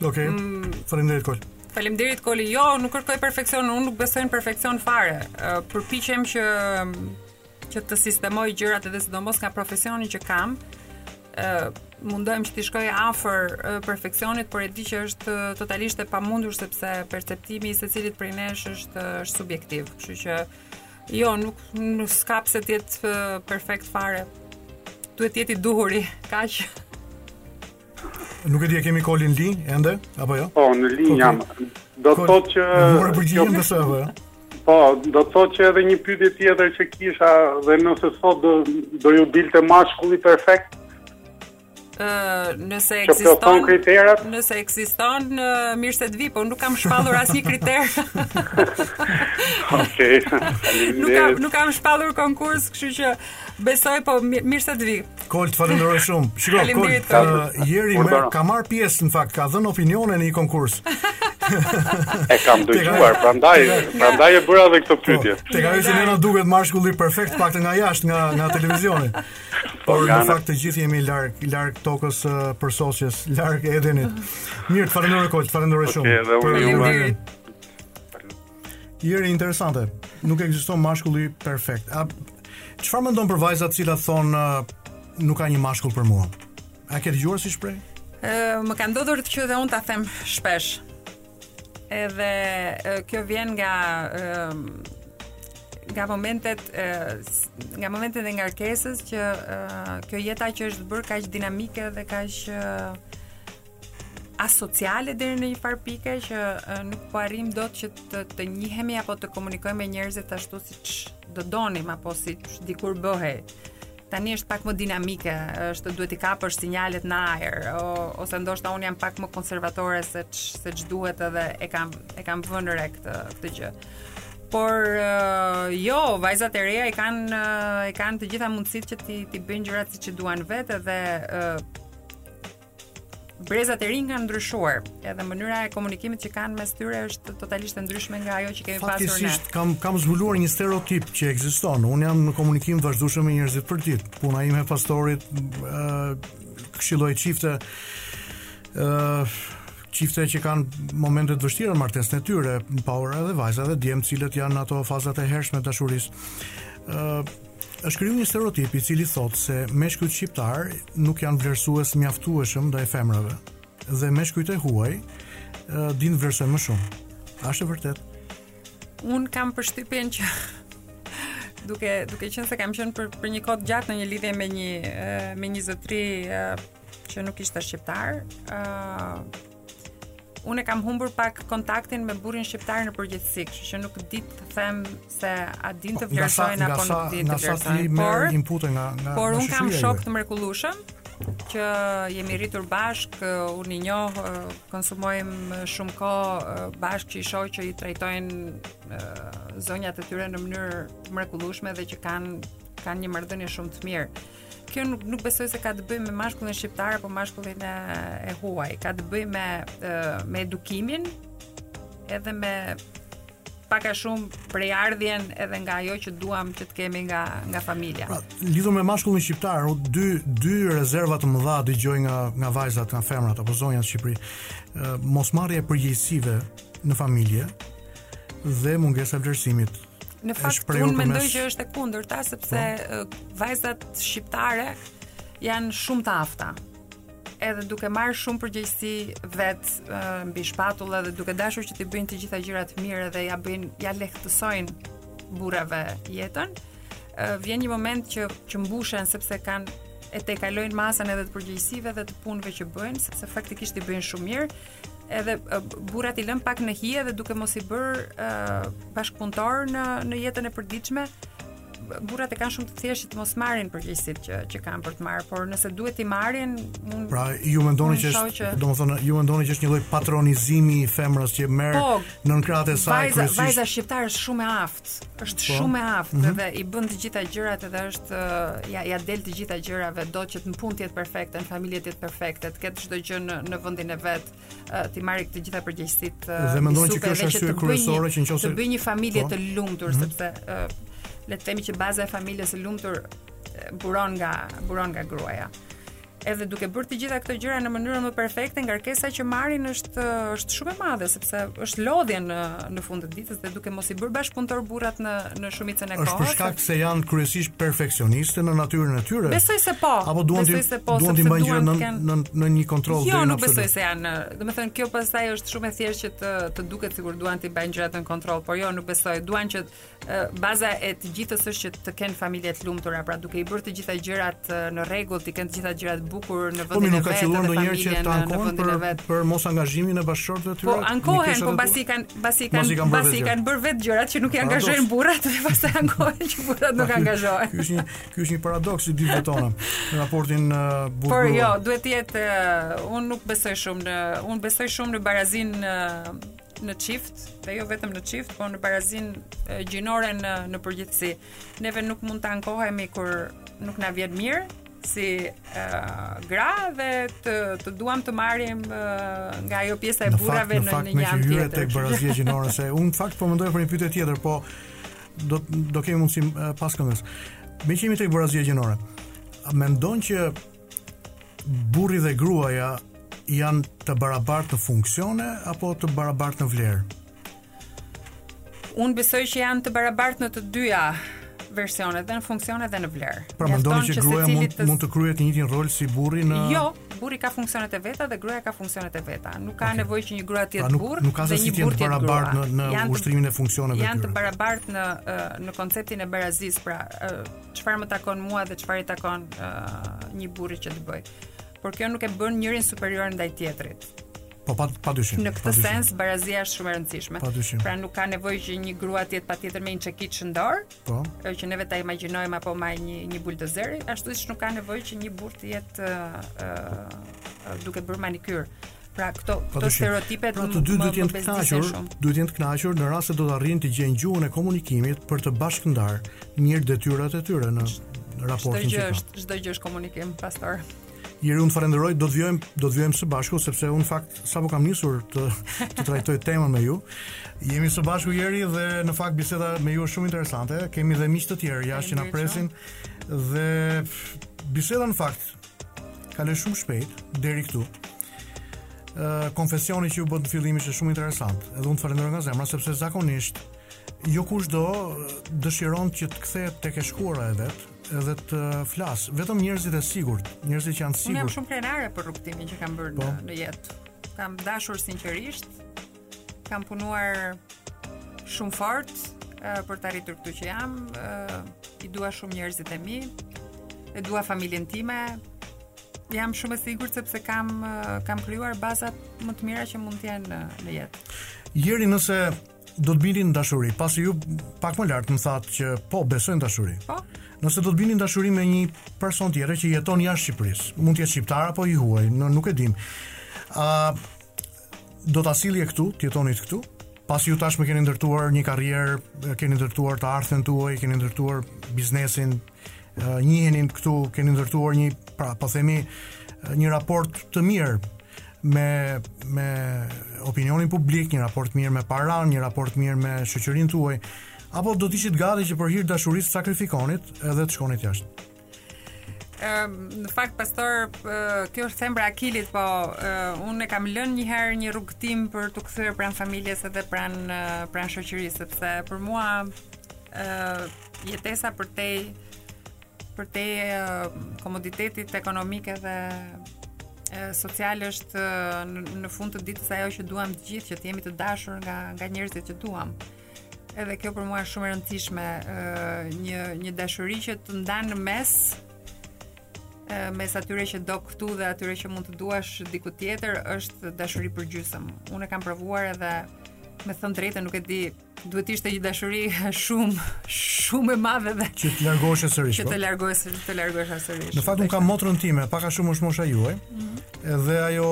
Ok, mm. Faleminderit Koli. Faleminderit Koli, jo, nuk kërkoj perfeksion, unë nuk besoj në perfeksion fare. Uh, përpiqem që që të sistemoj gjërat edhe sidomos nga profesioni që kam, ë mundohem që t'i shkoj afër perfeksionit, por e di që është totalisht e pamundur sepse perceptimi i secilit prej nesh është është subjektiv, kështu që jo, nuk nuk s'ka pse të jetë perfekt fare. Duhet të jetë i duhuri, kaq. Nuk e di, a e kemi Kolin në linjë ende apo jo? Po, në linjë jam. Do të thotë që e more përgjigjen besoj apo jo? Po, do të thotë që edhe një pyetje tjetër që kisha dhe nëse sot do do ju dilte mashkulli perfekt. Ë, nëse ekziston kriterat, nëse ekziston mirë se të vijë, po nuk kam shpallur asnjë kriter. Okej. Nuk kam nuk kam shpallur konkurs, kështu që besoj po mirë se të vijë. Koli, të falenderoj shumë. Shiko, Koli, uh, Jeri me, ka marrë pjesë në fakt, ka dhënë opinione në një konkurs. e kam dëgjuar, prandaj, prandaj e bëra edhe këtë po, pyetje. Te ju ne na duket mashkulli perfekt pak nga jashtë nga nga televizioni. Po, Por në fakt të gjithë jemi larg larg tokës së përsosjes, larg Edenit. Mirë, falenderoj Koli, të falenderoj shumë. Okej, dhe unë. Jeri interesante. Nuk ekziston mashkulli perfekt. Çfarë mendon për vajzat të cilat thonë nuk ka një mashkull për mua? E ke dëgjuar si shprehje? Ë, më ka ndodhur që dhe unë ta them shpesh. Edhe kjo vjen nga nga momentet nga momentet e ngarkesës që kjo jeta që është bërë kaq dinamike dhe kaq asociale deri në një farë pike që nuk po arrim dot që të, të njihemi apo të komunikojmë me njerëzit ashtu siç do donim apo siç dikur bëhej. Tani është pak më dinamike, është duhet i kapësh sinjalet në ajër o, ose ndoshta un jam pak më konservatore se ç, se ç'duhet edhe e kam e kam vënë re këtë këtë gjë. Por uh, jo, vajzat e reja i kanë uh, i kanë të gjitha mundësitë që t'i t'i bëjnë gjërat siç duan vetë dhe uh, brezat e rinj kanë ndryshuar, edhe mënyra e komunikimit që kanë mes tyre është totalisht e ndryshme nga ajo që kemi pasur ne. Fatkeqësisht kam kam zbuluar një stereotip që ekziston. Unë jam në komunikim vazhdueshëm me njerëzit për ditë. Puna ime e pastorit ë këshilloj çifte ë çifte që kanë momente të vështira në martesën e tyre, por edhe vajza dhe djem, të cilët janë ato fazat e hershme të dashurisë. ë Është krijuar një stereotip i cili thotë se meshkujt shqiptarë nuk janë vlerësues mjaftueshëm ndaj femrave dhe meshkujt e huaj dinë të vlerësojnë më shumë. A është e vërtetë? un kam përshtypjen që duke duke qenë se kam qenë për për një kohë të gjatë në një lidhje me një me një zotëri që nuk ishte shqiptar, ë Unë e kam humbur pak kontaktin me burrin shqiptar në përgjithësi, kështu që nuk di të them se a din të po, vlerësojnë apo nuk din të vlerësojnë. Por input nga nga Por unë kam shokë të mrekullueshëm që jemi rritur bashk, unë i njoh, konsumojmë shumë kohë bashk që i shoh që i trajtojnë zonjat e tyre në mënyrë të mrekullueshme dhe që kanë kanë një marrëdhënie shumë të mirë. Kjo nuk nuk besoj se ka të bëjë me mashkullin shqiptar apo mashkullin e, e huaj. Ka të bëjë me me edukimin edhe me pak a shumë prejardhjen edhe nga ajo që duam që të kemi nga nga familja. Pra, lidhur me mashkullin shqiptar, u dy dy rezerva të mëdha dëgjoj nga nga vajzat, nga femrat apo zonjat në Shqipëri. Mosmarrja e përgjegjësive në familje dhe mungesa e vlerësimit Në fakt unë mendoj që është e kundërta sepse po. vajzat shqiptare janë shumë të afta. Edhe duke marrë shumë përgjegjësi vet mbi shpatulla dhe duke dashur që t'i bëjnë të gjitha gjërat mirë dhe ja bëjnë ja lehtësojnë burrave jetën, vjen një moment që që mbushen sepse kanë e tejkalojnë masën edhe të përgjegjësive dhe të punëve që bëjnë, sepse faktikisht i bëjnë shumë mirë, edhe burrat i lën pak në hije dhe duke mos i bërë uh, bashkëpunëtor në në jetën e përditshme burrat e kanë shumë të thjeshtë që të mos marrin përgjegjësitë që që kanë për të marrë, por nëse duhet t'i marrin, unë Pra, ju mendoni që është, domethënë, ju mendoni që është një lloj patronizimi i femrës që merr po, nën krahët e saj kryesisht. Vajza, vajza shqiptare është shumë e është po. shumë e aftë mm -hmm. dhe i bën të gjitha gjërat edhe është uh, ia ia del të gjitha gjërave, do që në punë të jetë perfekte, në familje të jetë perfekte, të ketë çdo gjë në në vendin e vet, uh, t'i marrë të gjitha përgjegjësitë. Uh, dhe mendon që kjo është arsyeja kryesore që nëse të bëjë një familje po. të lumtur mm -hmm. sepse uh, le të themi që baza e familjes së lumtur buron nga buron nga gruaja. Edhe duke bërë të gjitha këto gjëra në mënyrën më perfekte, ngarkesa që marrin është është shumë e madhe sepse është lodhje në në fund të ditës dhe duke mos i bërë bashkëpunëtorë burrat në në shumicën e kohës. Është për shkak se janë kryesisht perfeksioniste në natyrën e tyre. Besoj se po. Apo duan të se po, duan të mbajnë gjëra në, në në një kontroll jo, nuk besoj se janë. Domethënë kjo pastaj është shumë e thjeshtë që të të duket sikur duan t'i mbajnë gjërat në kontroll, por jo, nuk besoj. Duan që baza e të gjithës është që të kenë familje të lumtura, pra duke i bërë të gjitha gjërat në rregull, të kenë të gjitha gjërat bukur në po, vendin e vet. Po nuk ka qelluar ndonjëherë që të ankohen për vet. për mosangazhimin e bashkëshortëve të tyre. Po ankohen, po pasi kanë pasi kanë pasi kanë bërë vetë gjërat që nuk i angazhojnë burrat dhe pastaj ankohen që burrat nuk angazhohen. Ky është një ky është një paradoks i jetëve tona në raport me burrat. Por jo, duhet të jetë unë nuk besoj shumë në unë besoj shumë në barazinë në çift dhe jo vetëm në çift, por në barazinë gjinore në në përgjithësi. Neve nuk mund të ankohemi kur nuk na vjen mirë si uh, gra dhe të të duam të marrim uh, nga ajo pjesa e burrave në, në, në një anë tjetër. Tek barazia gjinore se unë në fakt po mendoj për një pyetje tjetër, po do do kemi mundësi uh, pas këngës. Meqë jemi tek barazia gjinore, mendon që Burri dhe gruaja janë të barabartë në funksione apo të barabartë në vlerë? Unë besoj që janë të barabartë në të dyja versionet, dhe në funksione dhe në vlerë. Pra mendoni që gruaja mund të... mund të kryejë të njëjtin rol si burri në Jo, burri ka funksionet e veta dhe gruaja ka funksionet e veta. Nuk ka okay. nevojë që një grua të jetë pra, burrë nuk ka dhe një burrë të jetë barabartë në, në ushtrimin e funksioneve të tyre. Janë të barabartë në në konceptin e barazisë, pra çfarë më takon mua dhe çfarë i takon uh, një burri që të bëjë. Por kjo nuk e bën njërin superior ndaj tjetrit. Po pa pa dyshim. Në këtë sens barazia është shumë e rëndësishme. Pa dyshim. Pra nuk ka nevojë që një grua të jetë patjetër me një çekiç në dorë. Po. Ajo që neve ta imagjinojmë apo majë një buldozeri, ashtu siç nuk ka nevojë që një burrë të jetë uh, uh, duke bërë manikyr. Pra këto këto stereotipet pra, të dy duhet të jenë të kënaqur, duhet të jenë të kënaqur në rast se do të arrijnë të gjejnë gjuhën e komunikimit për të bashkëndarë mirë detyrat e tyre në raportin që kanë. Çdo gjë është komunikim, pastor. Jeri unë të falenderoj, do të vijojmë, do të vijojmë së bashku sepse unë në fakt sapo kam nisur të të trajtoj temën me ju. Jemi së bashku Jeri dhe në fakt biseda me ju është shumë interesante. Kemi dhe miq të tjerë jashtë që na presin dhe biseda në fakt Kaloi shumë shpejt deri këtu. Ë uh, konfesioni që ju bëtë në fillim ishte shumë interesant. Edhe unë të falenderoj nga zemra sepse zakonisht jo kushdo dëshiron që të kthehet tek e shkuara e vet, edhe të flas, vetëm njerëzit e sigurt, njerëzit që janë sigurt. Unë jam shumë krenare për rrugëtimin që kam bërë po. në, në jetë. Kam dashur sinqerisht, Kam punuar shumë fort për të arritur këtu që jam. I dua shumë njerëzit e mi. E dua familjen time. Jam shumë e sigurt sepse kam kam krijuar bazat më të mira që mund të jenë në jetë. Jeri nëse do të binit në dashuri, pasi ju pak më lart më thatë që po besoj në dashuri. Po. Nëse do të binit në dashuri me një person tjetër që jeton jashtë Shqipërisë, mund të jetë shqiptar apo i huaj, në, nuk e dim. A uh, do ta sillje këtu, të jetonit këtu, pasi ju tashmë keni ndërtuar një karrierë, keni ndërtuar të ardhmen tuaj, keni ndërtuar biznesin, njiheni këtu, keni ndërtuar një, pra, po themi, një raport të mirë me me opinionin publik, një raport të mirë me paranë, një raport të mirë me shoqërinë tuaj, apo do të ishit gati që për hir të dashurisë të sakrifikonit edhe të shkonit jashtë. Ehm, në fakt pastor, kjo është thembra e Akilit, po unë e kam lënë një herë një rrugëtim për t'u kthyer pranë familjes edhe pranë pranë shoqërisë, sepse për mua ë jetesa përtej përtej komoditetit ekonomik edhe social është në fund të ditës ajo që duam të gjithë që të jemi të dashur nga nga njerëzit që duam. Ë Edhe kjo për mua është shumë e rëndësishme, ë një një dashuri që të ndan në mes mes atyre që do këtu dhe atyre që mund të duash diku tjetër është dashuri përgjysëm. Unë e kam provuar edhe me thënë të drejtën nuk e di duhet të ishte një dashuri shumë shumë e madhe dhe që të largohesh sërish. Që të, po, largohesh, të largohesh sërish. Në fakt un kam motrën time, pak a shumë është mosha juaj. Mm -hmm. Dhe ajo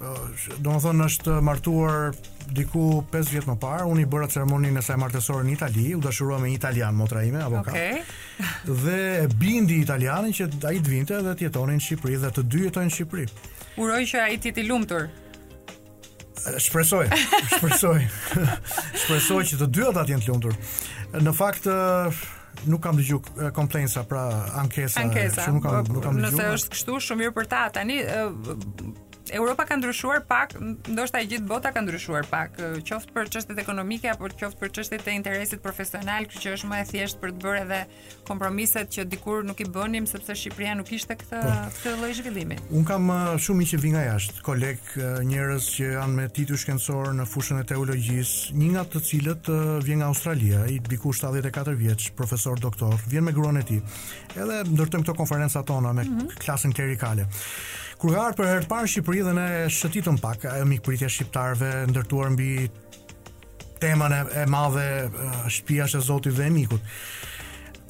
Domethënë është martuar diku 5 vjet më parë, unë i bëra ceremoninë e saj martesore në Itali, u dashurua me një italian motra ime, avokat. Okej. Okay. Dhe e bindi italianin që ai të vinte dhe të jetonin në Shqipëri dhe të dy jetojnë në Shqipëri. Uroj që ai të jetë i lumtur. Shpresoj, shpresoj. shpresoj që të dy ata të jenë të lumtur. Në fakt nuk kam dëgju komplainsa pra ankesa, ankesa që nuk kam po, nuk kam dëgju. Nëse është kështu shumë mirë për ta. Tani Europa ka ndryshuar pak, ndoshta e gjithë bota ka ndryshuar pak, qoftë për çështjet ekonomike apo qoftë për çështjet e interesit profesional, kështu që është më e thjeshtë për të bërë edhe kompromiset që dikur nuk i bënim sepse Shqipëria nuk e kishte këtë po. këtë lloj zhvillimi. Un kam shumë miq që vijnë nga jashtë. kolegë, njerëz që janë me tituj shkencorë në fushën e teologjisë, një nga të cilët vjen nga Australia, ai diku 74 vjeç, profesor doktor, vjen me gruan e tij. Edhe ndërtojmë këto konferenca tona me mm -hmm. klasën klerikale. Kur ka ardhur për herë të parë në Shqipëri dhe ne shëtitëm pak ajo mikpritja e shqiptarëve ndërtuar mbi temën e, e madhe shtëpia është e Zotit dhe e mikut.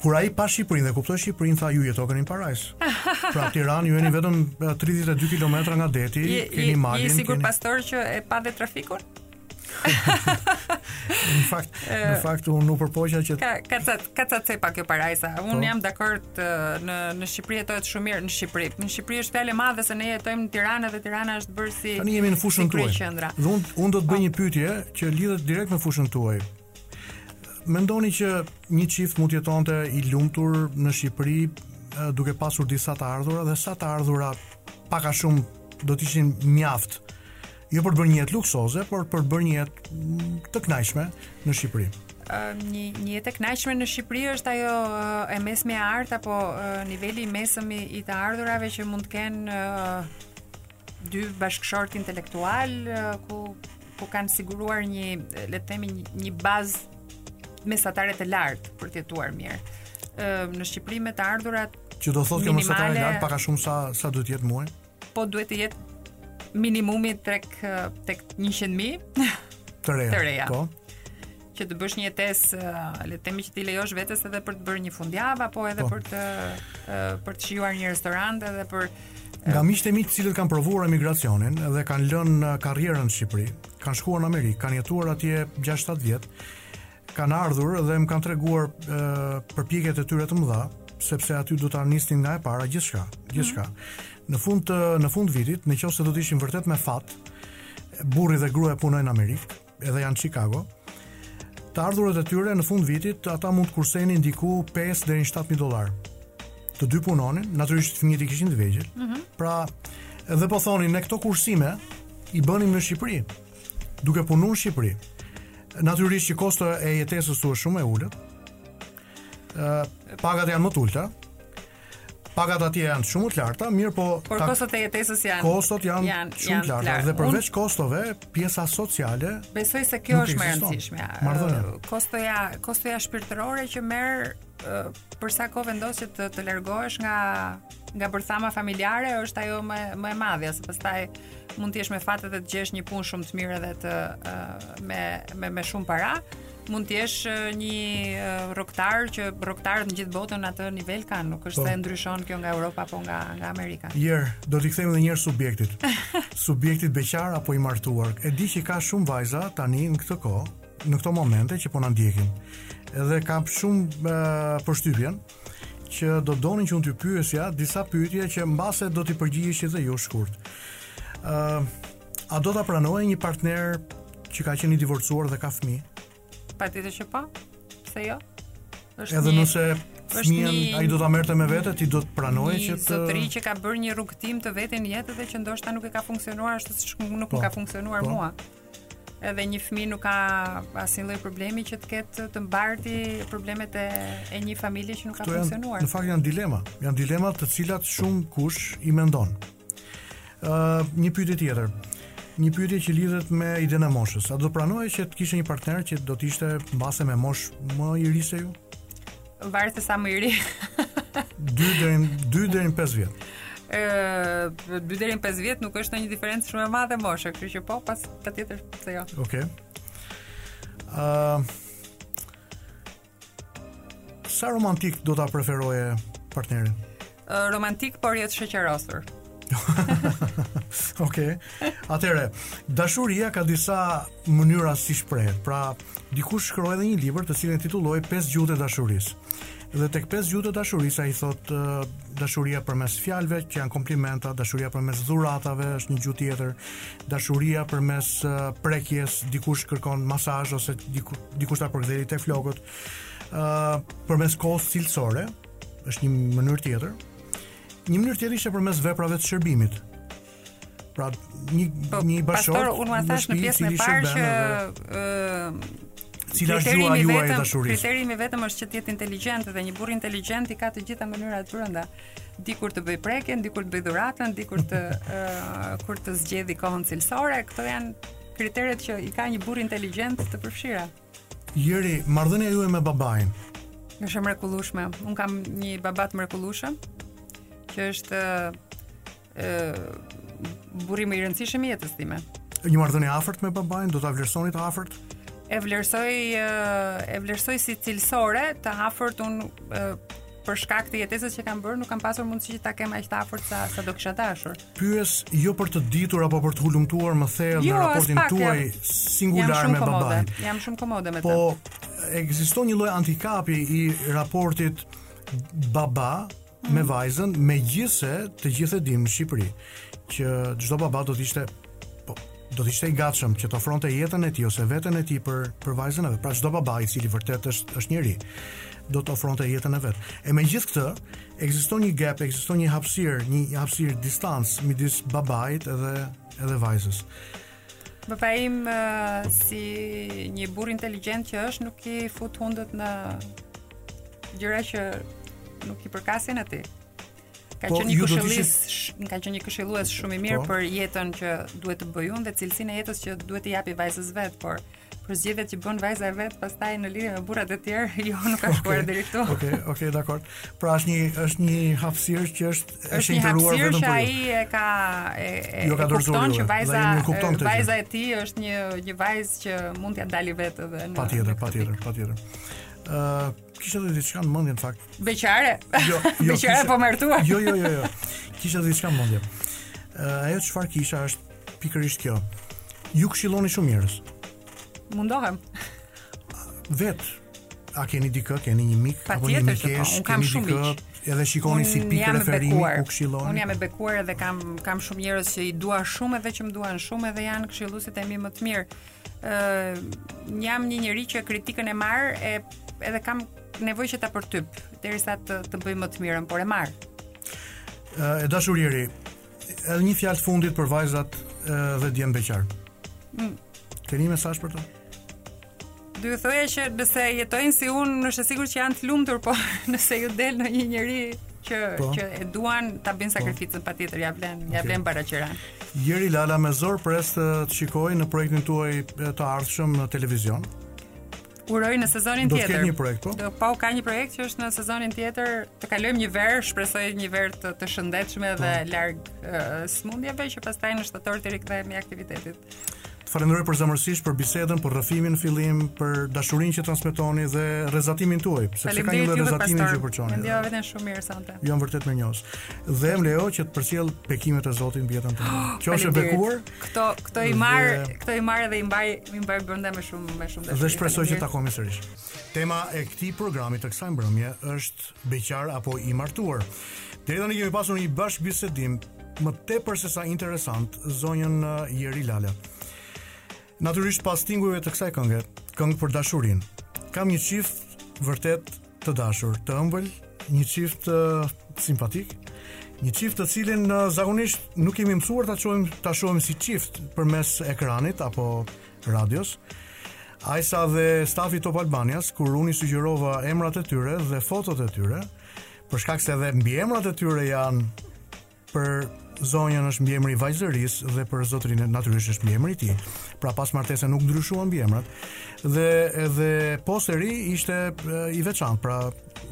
Kur ai pa Shqipërinë dhe kuptoi Shqipërinë, tha ju jetokeni në parajsë. Pra Tiranë ju jeni vetëm 32 kilometra nga deti, je, keni malin. Je i sigurt keni... pastor që e pa dhe trafikun? në fakt, në fakt unë u përpoqa që ka ka ca ka ca cepa kjo parajsa. Unë po. jam dakord në në Shqipëri jetohet shumë mirë në Shqipëri. Në Shqipëri është fjalë e madhe se ne jetojmë në Tiranë dhe Tirana është bërë si Tani jemi në fushën tuaj. Dhe unë unë do të bëj një pyetje që lidhet direkt me fushën tuaj. Mendoni që një çift mund të jetonte i lumtur në Shqipëri duke pasur disa të ardhura dhe sa të ardhura pak a shumë do të ishin mjaft Jo për të bërë një jetë luksoze, por për të bërë një jetë mm, të kënaqshme në Shqipëri. Një një jetë e kënaqshme në Shqipëri është ajo e mesmja e artë apo niveli i mesëm i të ardhurave që mund të kenë dy bashkëshortë intelektualë ku ku kanë siguruar një le të themi një, një bazë mesatare të lartë për të jetuar mirë. Ë në Shqipëri me të ardhurat që do të thotë që mesatare e lartë pak a shumë sa sa duhet të jetë në muaj? po duhet të jetë minimumi tek tek 100 mijë të reja. Të reja. Po. Që të bësh një jetesë, le të themi që t'i lejosh vetes edhe për të bërë një fundjavë apo edhe po. për të për të shijuar një restorant edhe për Nga miqtë e mi të cilët kanë provuar emigracionin dhe kanë lënë karrierën në Shqipëri, kanë shkuar në Amerikë, kanë jetuar atje 6-7 vjet, kanë ardhur dhe më kanë treguar përpjekjet e tyre të mëdha, sepse aty do ta nisnin nga e para gjithçka, gjithçka. Mm -hmm. Në fund të në fund vitit, në qoftë se do të ishin vërtet me fat, burri dhe gruaja punojnë në Amerikë, edhe janë në Chicago. Të ardhurat e tyre në fund vitit, ata mund të kursenin diku 5 deri në 7000 dollarë. Të dy punonin, natyrisht fëmijët i kishin të vegjël. Mm -hmm. Pra, edhe po thonin ne këto kursime i bënim në Shqipëri. duke punuar në Shqipëri. Natyrisht që kosto e jetesës është shumë e ulët. ë pagat janë më të ulta. Pagat atje janë shumë më të larta, mirëpo Por tak- kostot e jetesës janë kostot janë, janë shumë janë të larta lartë. dhe Unë përveç kostove, pjesa sociale Besoj se kjo Nuk është më e ekziston. rëndësishme. ja. Marrëdhënia. Ë, Kostoja, kostoja shpirtërore që merr ë, për sa kohë vendos që të, të largohesh nga nga bërthama familjare është ajo më më e madhja, se pastaj mund të jesh me fat edhe të gjesh një punë shumë të mirë edhe të uh, me me me shumë para. Mund të jesh një uh, rroktar që rroktarët në gjithë botën atë nivel kanë, nuk është po. se ndryshon kjo nga Europa apo nga nga Amerika. Jer, do t'i kthehem edhe një herë subjektit. subjektit beqar apo i martuar. E di që ka shumë vajza tani në këtë kohë, në këto momente që po na ndjekin. Edhe kam shumë uh, përshtypjen, që do donin që unë t'ju pyesja disa pyetje që mbase do t'i përgjigjeshit dhe ju shkurt. Ë uh, a do ta pranoje një partner që ka qenë i divorcuar dhe ka fëmijë? Patjetër që po. Pse jo? Është Edhe një... nëse fëmijën një... ai do ta merrte me vete, ti do të pranoje që të zotëri që ka bërë një rrugëtim të vetin në jetë dhe që ndoshta nuk i ka funksionuar ashtu siç nuk po, më ka funksionuar po. mua. edhe një fëmijë nuk ka asnjë lloj problemi që të ketë të mbartur problemet e e një familje që nuk ka funksionuar. Në fakt janë dilema, janë dilema të cilat shumëkush i mendon. Ë uh, një pyetje tjetër. Një pyetje që lidhet me idenë e moshës. A do pranoje që të kishe një partner që do të ishte mbase me moshë më i ri se ju? Varet se sa më i ri. 2 deri në 2 deri në 5 vjet. Ë, 2 deri në 5 vjet nuk është ndonjë diferencë shumë e madhe moshe, kështu që po patjetër pse jo. Okej. Okay. Ë uh, Sa romantik do ta preferoje partnerin? Romantik por jo të shoqërosur. Okej. Okay. Atëre, dashuria ka disa mënyra si shprehet. Pra, dikush shkroi edhe një libër të cilin e titulloi Pesë gjuhët e dashurisë. Dhe tek pesë gjuhët e dashurisë ai thotë dashuria përmes fjalëve që janë komplimenta, dashuria përmes dhuratave është një gjuhë tjetër, dashuria përmes prekjes, dikush kërkon masazh ose dikush ta përkëdheli te flokët. Ë uh, përmes kohës cilësore, është një mënyrë tjetër. Një mënyrë tjetër ishte përmes veprave të shërbimit. Pra një po, një bashkë. Pastor, unë ua thashë në pjesën e parë që ë cila është gjuha juaj e dashurisë. Kriteri im i vetëm është që të jetë inteligjent dhe një burrë inteligjent i ka të gjitha mënyrat brenda di kur të bëjë prekjen, di kur të bëjë dhuratën, di kur të uh, kur të zgjedhi kohën cilësore, këto janë kriteret që i ka një burrë inteligjent të përfshira. Jeri, marrëdhënia juaj me babain? Është e mrekullueshme. Un kam një baba të mrekullueshëm që është ë burri më i rëndësishëm i jetës time. Një marrëdhënie e afërt me babain, do ta vlerësoni të afërt? E vlerësoj e vlerësoj si cilësore të afërt un për shkak të jetesës që kam bërë, nuk kam pasur mundësi që ta kem aq të afërt sa sa do kisha dashur. Pyes jo për të ditur apo për të hulumtuar më thellë jo, raportin tuaj singular me babain. Jam shumë komode me të. Po ekziston një lloj handikapi i raportit baba mm. me vajzën, megjithëse të gjithë e dimë në Shqipëri që çdo baba do të ishte po, do të ishte i gatshëm që të ofronte jetën e tij ose veten e tij për për vajzën e vet. Pra çdo baba i cili vërtet është është njeri do të ofronte jetën e vet. E megjithë këtë, Ekziston një gap, ekziston një hapësirë, një hapësirë distancë midis babait edhe edhe vajzës. Babai im uh, si një burr inteligjent që është, nuk i fut hundët në gjëra që nuk i përkasin atij. Ka po, qenë një këshillues, ishe... ka qenë një këshillues shumë i mirë po. për jetën që duhet të bëj unë dhe cilësinë e jetës që duhet t'i japi vajzës vet, por uh, Për zgjedhjet që bën vajza e vet, pastaj në lidhje me burrat e tjerë, jo nuk ka shkuar okay, deri këtu. Okej, okay, okej, okay, dakor. Pra është një është një hapësirë që është e shenjtëruar vetëm për. Është, ai e ka e, e jo ka kuptuar që vajza vajza e tij është një një vajzë që mund t'ia dali vetë dhe në Patjetër, patjetër, patjetër. Ë uh, kisha dhe diçka në mendje në fakt. Beqare. Jo, jo. Beqare apo martuar. Jo, jo, jo, jo. Kisha dhe diçka në mendje. Ë uh, ajo çfarë kisha është Pikërisht kjo. Ju këshilloni shumë njerëz. Mundohem. Vetë a keni dikë, keni një mik apo një po, mikeshë, po, kam shumë dikë, dhe e shikoni si pikë referimi ku këshilloheni. Unë jam e bekuar edhe kam kam shumë njerëz që i dua shumë edhe që më duan shumë edhe janë këshilluesit e mi më të mirë. Ë uh, jam një njeri që kritikën e marr e edhe kam nevojë që ta përtyp derisa të të bëj më të mirën, por e marr. Ë uh, e dashur Jeri, Edhe një fjalë të fundit për vajzat dhe djemtë beqarë. Mm. Keni mesazh për ta? Do të thoya që nëse jetojnë si unë, është e sigurt që janë të lumtur, po nëse ju del ndonjë njeri që po. që e duan ta bëjnë po. sakrificën patjetër, ia vlen, okay. ia vlen barra qiranë. Jeri Lala mezi pres të, të shikoj në projektin tuaj të ardhshëm në televizion. Uroj në sezonin tjetër. Do të ketë një projekt po? Po po, ka një projekt që është në sezonin tjetër, të kalojmë një verë, shpresoj një verë të, të shëndetshme dhe po. larg uh, sëmundjeve që pastaj në shtator të rikthehemi aktivitetit. Të falenderoj përzemërsisht për bisedën, për rrëfimin në fillim, për dashurinë që transmetoni dhe rrezatimin tuaj, sepse ka një lloj rrezatimi që përçoni. E ndjeva veten shumë mirë sonte. Jam vërtet mirënjohës. Dhe më lejo që të përcjell bekimet e Zotit mbi jetën tënde. Qofsh e bekuar. Këto këto i marr, këto i marr edhe i mbaj, i mbaj brenda me shumë me shumë dashuri. Dhe shpresoj që të takohemi sërish. Tema e këtij programi të kësaj mbrëmje është beqar apo i martuar. Deri tani kemi pasur një bashkëbisedim më tepër sesa interesant me zonjën uh, Jeri Lala. Natyrisht pas tingujve të kësaj kënge, këngë për dashurinë, kam një çift vërtet Të dashur, të ëmbël, një çift uh, simpatik, një çift të cilin uh, zakonisht nuk jemi mësuar ta shohim ta shohim si çift përmes ekranit apo radios. Ajsa dhe stafi Top Albanias, kur unë i sugjerova emrat e tyre dhe fotot e tyre, për shkak se edhe mbiemrat e tyre janë Për zonjën është mbiemri i vajzërisë dhe për zotërinë natyrisht është mbiemri i tij. Pra pas martese nuk ndryshuan mbiemrat. Dhe edhe posteri ishte i veçantë, pra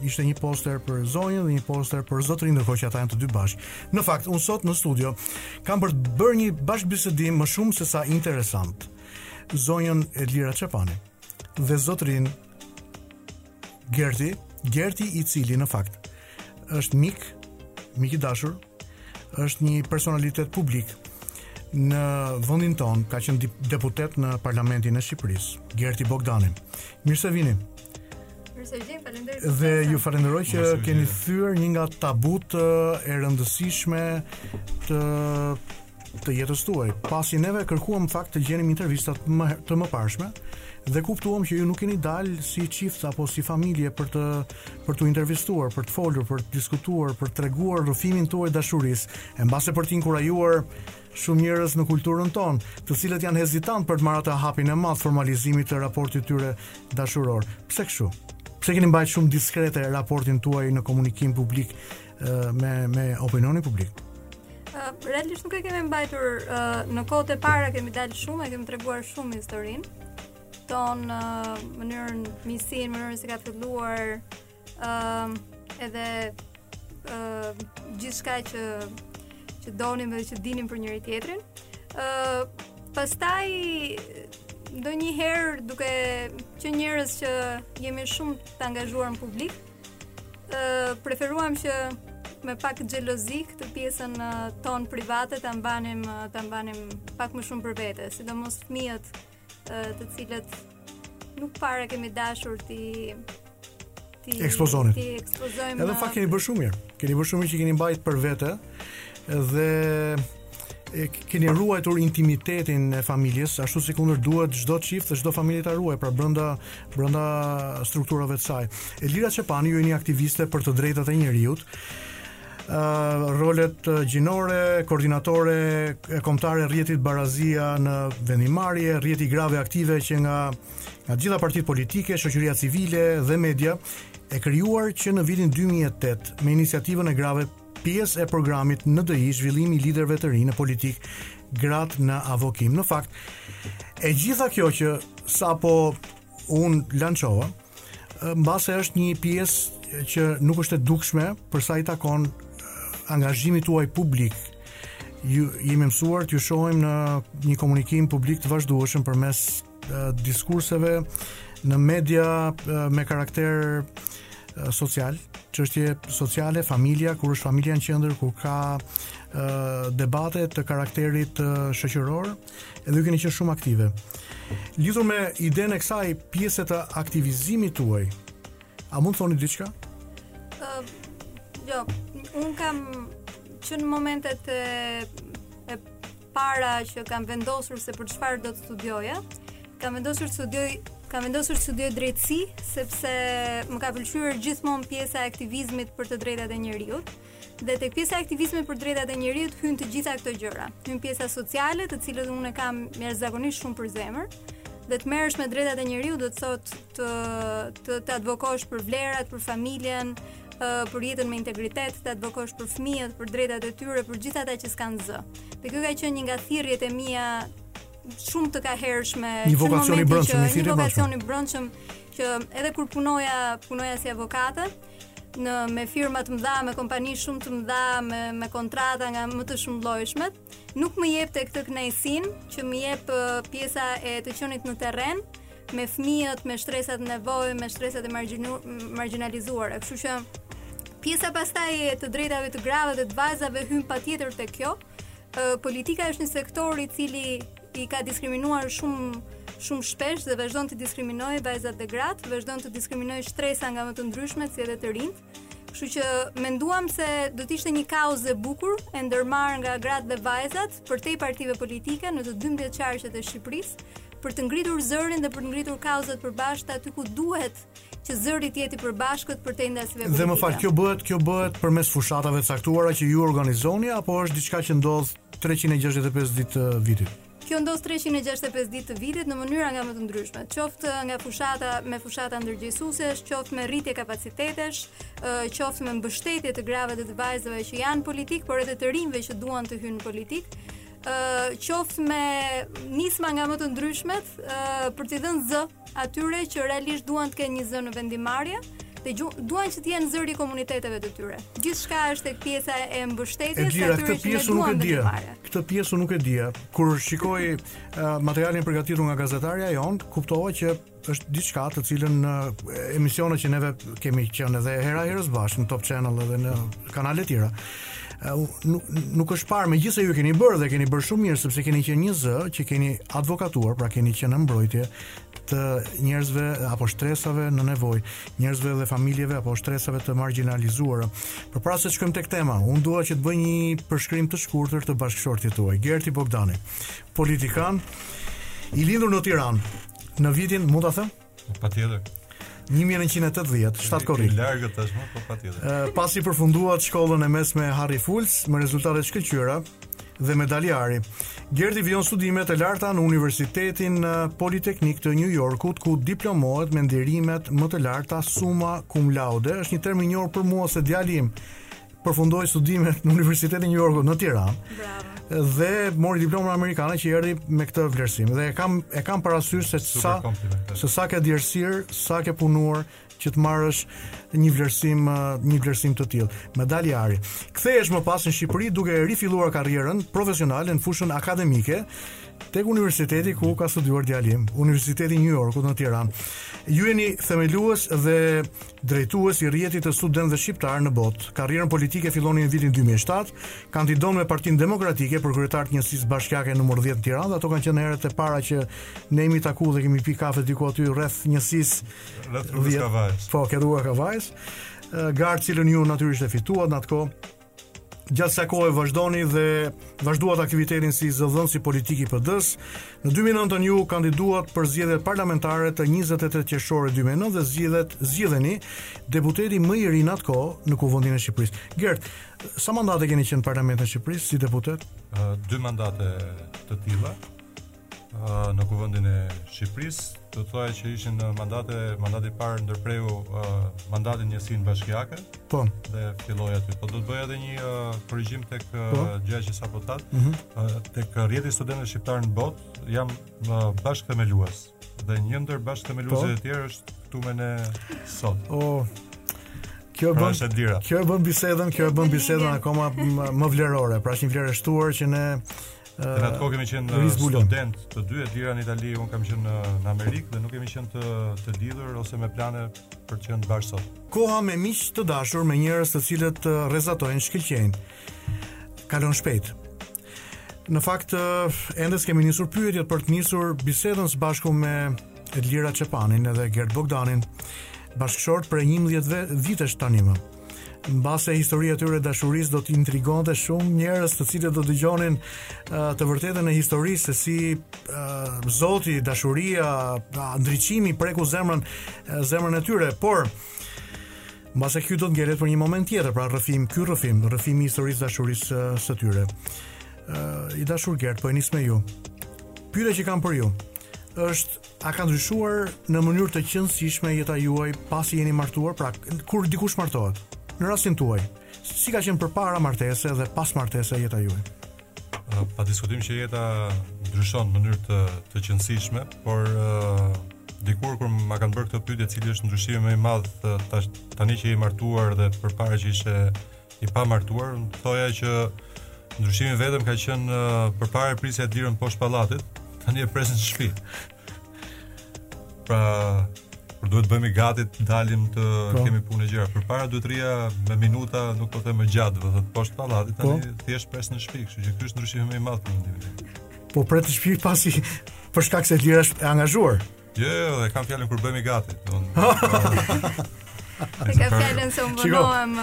ishte një poster për zonjën dhe një poster për zotërinë ndërkohë që ata janë të dy bashkë. Në fakt, unë sot në studio kam për të bërë një bashkëbisedim më shumë se sa interesant. Zonjën Edlira Çepani dhe zotërinë Gerti, Gerti i cili në fakt është mik, mik i dashur, është një personalitet publik në vendin tonë, ka qenë deputet në Parlamentin e Shqipërisë, Gerti Bogdani. Mirë se vini. Mirë se vini, faleminderit. Dhe ju falënderoj që keni thyer një nga tabutë e rëndësishme të të jetës tuaj, pasi neve kërkuam në fakt të gjenim intervista të mëparshme dhe kuptuam që ju nuk keni dalë si çift apo si familje për të për t'u intervistuar, për të folur, për të diskutuar, për të treguar rrëfimin tuaj dashurisë, e mbase për të inkurajuar shumë njerëz në kulturën tonë, të cilët janë hezitantë për të marrë atë hapin e madh formalizimit të raportit tyre dashuror. Pse kështu? Pse e keni mbajtur shumë diskrete raportin tuaj në komunikim publik me me opinionin publik. Uh, realisht nuk e kemi mbajtur uh, në kohët e para kemi dalë shumë, e kemi treguar shumë historinë tonë uh, mënyrën miqësinë, mënyrën si ka filluar ë uh, edhe ë uh, gjithçka që që donim dhe që dinim për njëri-tjetrin. ë uh, Pastaj ndonjëherë duke qenë njerëz që jemi shumë të angazhuar në publik, preferuam që me pak xhelozi këtë pjesën tonë private ta mbanim ta mbanim pak më shumë për vete, sidomos fëmijët të cilët nuk para kemi dashur t'i t'i ekspozonim. T'i ekspozojmë. Edhe në fakt keni bërë shumë mirë. Keni bërë shumë mirë që keni mbajt për vete dhe e keni ruajtur intimitetin e familjes, ashtu sikundër duhet çdo çift dhe çdo familje ta ruajë, pra brenda brenda strukturave të saj. Edlira Çepani ju jeni aktiviste për të drejtat e njeriut. Ë uh, rolet gjinore, koordinatore kombëtare e rrjetit Barazia në vendimmarrje, rrjeti i grave aktive që nga nga gjitha partitë politike, shoqëria civile dhe media e krijuar që në vitin 2008 me iniciativën e grave Pjesë e programit NDI zhvillimi i liderëve të rinj në politikë, gratë në avokim. Në fakt, e gjitha kjo që sapo unë lançova, mbase është një pjesë që nuk është e dukshme për sa i takon angazhimit tuaj publik. Jemi mësuar t'ju shohim në një komunikim publik të vazhdueshëm përmes diskurseve në media me karakter social, çështje sociale, familja, kur është familja në qendër, kur ka debate të karakterit shoqëror, edhe ju keni qenë shumë aktive. Lidhur me idenë e kësaj pjese të aktivizimit tuaj, a mund të thoni diçka? Uh, jo, unë kam që në momentet e, e para që kam vendosur se për çfarë do të studioja. Kam vendosur të studioj drejtësi sepse më ka pëlqyer gjithmonë pjesa e aktivizmit për të drejtat e njeriut. Dhe tek pjesa e aktivizmit për të drejtat e njeriut hyn të gjitha këto gjëra. Hyn pjesa sociale, të cilën unë e kam jashtëzakonisht shumë për zemër, dhe të merresh me drejtat e njeriut do të thotë të të advokosh për vlerat, për familjen, për jetën me integritet, të advokosh për fëmijët, për drejtat e tyre, për gjithë ata që s'kanë zë. Dhe kjo ka qenë një nga thirrjet e mia shumë të kahershme një vokacion i brëndshëm një thirrje vokacion i brëndshëm që edhe kur punoja punoja si avokate me firma të mëdha me kompani shumë të mëdha me me kontrata nga më të shumëllojshmet, Nuk më jepte këtë kënaqësinë që më jep pjesa e të qenit në terren me fëmijët, me shtresat në nevojë, me shtresat e margjinalizuara. Kështu që pjesa pastaj e të drejtave të grave dhe të vajzave hyn patjetër te kjo. Politika është një sektor i cili i ka diskriminuar shumë shumë shpesh dhe vazhdon të diskriminojë vajzat dhe gratë, vazhdon të diskriminojë shtresa nga më të ndryshmet si edhe të rinjtë. Kështu që menduam se do të ishte një kauzë e bukur e ndërmarrë nga gratë dhe vajzat përtej partive politike në të 12 qarqet e Shqipërisë për të ngritur zërin dhe për të ngritur kauzat e përbashkëta aty ku duhet që zëri të jetë i përbashkët përtej ndasive. Dhe më fal, kjo bëhet, kjo bëhet përmes fushatave të caktuara që ju organizoni apo është diçka që ndodh 365 ditë të vitit? Kjo ndodh treqind e gjashtëdhjetë e pesë ditë të vitit në mënyra nga më të ndryshmet, qoftë nga fushata me fushata ndërgjegjësuese, qoftë me rritje kapacitetesh, qoftë me mbështetje të grave dhe të vajzave që janë në politikë, por edhe të rinjve që duan të hyjnë në politikë qoftë me nisma nga më të ndryshmet për t'i dhënë zë atyre që realisht duan të kenë një zë në vendimmarrje dhe duan që të jenë zëri i komuniteteve të tyre. Gjithçka është tek pjesa e mbështetjes së atyre që duan nuk e di. Këtë pjesë nuk e di. Kur shikoja uh, materialin e përgatitur nga gazetarja jonë, kuptova që është diçka të cilën në emisionet që neve kemi qenë edhe hera herës bashkë në Top Channel edhe në kanale të tjera. nuk nuk është parë megjithëse ju keni bërë dhe keni bërë shumë mirë sepse keni qenë një zë që keni advokatuar, pra keni qenë në mbrojtje të njerëzve apo shtresave në nevojë, njerëzve dhe familjeve apo shtresave të marginalizuara. Përpara se të shkojmë tek tema, unë dua që të bëj një përshkrim të shkurtër të bashkëshortit tuaj, Gerti Bogdani, politikan i lindur në Tiranë në vitin, mund ta them? Patjetër. 1980, 7 korrik. I largët tashmë, po patjetër. Pasi përfunduat shkollën e mesme Harry Fultz me rezultate të shkëlqyera dhe medalje ari, Gerti vijon studimet e larta në Universitetin Politeknik të New Yorkut, ku diplomohet me nderimet më të larta summa cum laude. Është një term i njohur për mua se djali im përfundoi studimet në Universitetin e New Yorkut në Tiranë. Bravo. Dhe mori diplomën amerikane që erdhi me këtë vlerësim. Dhe e kam e kam parasysh se sa se sa ke djersirë, sa ke punuar që të marrësh një vlerësim një vlerësim të tillë. Medalje ari. Kthehesh më pas në Shqipëri duke rifilluar karrierën profesionale në fushën akademike tek universiteti ku ka studiuar djali im, Universiteti i New Yorkut në Tiranë. Ju jeni themelues dhe Drejtues i rrjetit të studentëve shqiptarë në botë. Karrierën politike filloni në vitin dy mijë e shtatë, kandidon me Partinë Demokratike për kryetar të njësisë bashkiake numër dhjetë në Tiranë dhe ato kanë qenë herët e para që ne jemi taku dhe kemi pi kafe diku aty rreth njësisë Rreth rrugës Kavajës. Po, ke rruga Kavajës. Ë, Garë të cilën ju natyrisht e fituat në atë kohë. gjatë asaj kohe vazhdoni dhe vazhduat aktivitetin si zëdhënës politik i PD-së. Në 2009 ju kandiduat për zgjedhjet parlamentare të 28 qershorit 2009 dhe zgjedhet zgjidheni deputeti më i ri në atë kohë në Kuvendin e Shqipërisë. Gert, sa mandate keni qenë në Parlamentin e Shqipërisë si deputet? Uh, dy mandate të tilla. në kuvendin e Shqipërisë, do të thoja që ishin në mandate, mandati i parë ndërpreu mandatin në njësinë bashkiake. Po. Dhe filloi aty. Po do të bëja edhe një korrigjim tek po. gjëja që sapo thatë. Mm -hmm. Tek rrjeti i studentëve shqiptarë në botë jam bashkëthemelues dhe një ndër bashkëthemeluesit po. e tjerë është këtu me ne sot. Oh. Kjo e pra bën kjo e bën bisedën, kjo e bën bisedën akoma më vlerore. Pra është një vlerë e shtuar që ne Në atë kohë kemi qenë student të dy Edlira në Itali, unë kam qenë në, në Amerikë dhe nuk kemi qenë të, të lidhur ose me plane për të qenë bashkë sot. Koha me miq të dashur, me njerëz të cilët rrezatojnë, shkëlqejnë. Kalon shpejt. Në fakt, ende s'kemi nisur pyetjet për të nisur bisedën së bashku me Edlira Çepanin edhe Gerd Bogdanin, bashkëshort prej 11 vitesh tani më. Mbase historia e tyre dashurisë do të intrigonte shumë njerëz të cilët do dëgjonin uh, të vërtetën e historisë se si uh, Zoti, dashuria, uh, ndriçimi preku zemrën uh, zemrën e tyre, por mbase kjo do të ngelet për një moment tjetër, pra rrëfim, ky rrëfim, rrëfimi i historisë dashurisë uh, së tyre. Uh, I dashur Gert, po e nis me ju. Pyetja që kam për ju është A ka ndryshuar në mënyrë të qënësishme jeta juaj pasi jeni martuar, pra kur dikush martohet? Në rastin tuaj, si ka qenë përpara martese dhe pas martese jeta juaj? Pa diskutim që jeta ndryshon në mënyrë të të qënësishme, por uh, dikur kur ma kanë bërë këtë pyetje, cili është ndryshimi më i madh tani që je i martuar dhe përpara që ishe i pa martuar, unë thoja që ndryshimi vetëm ka qenë uh, përpara e prisja Edlirën poshtë pallatit, tani e pres në shtëpi. Pra, kur duhet bëhemi gati të dalim të po. kemi punë gjëra. Përpara duhet rrija me minuta, nuk po them më gjatë, do thotë poshtë pallatit, tani po. thjesht pres në shtëpi, kështu që ky është ndryshimi më i madh për mendimin tim. Po pret në shtëpi pasi për shkak se Lira është e angazhuar. Jo, jo, jo, e kam fjalën kur bëhemi gati. E ka fjalën se unë vonohem,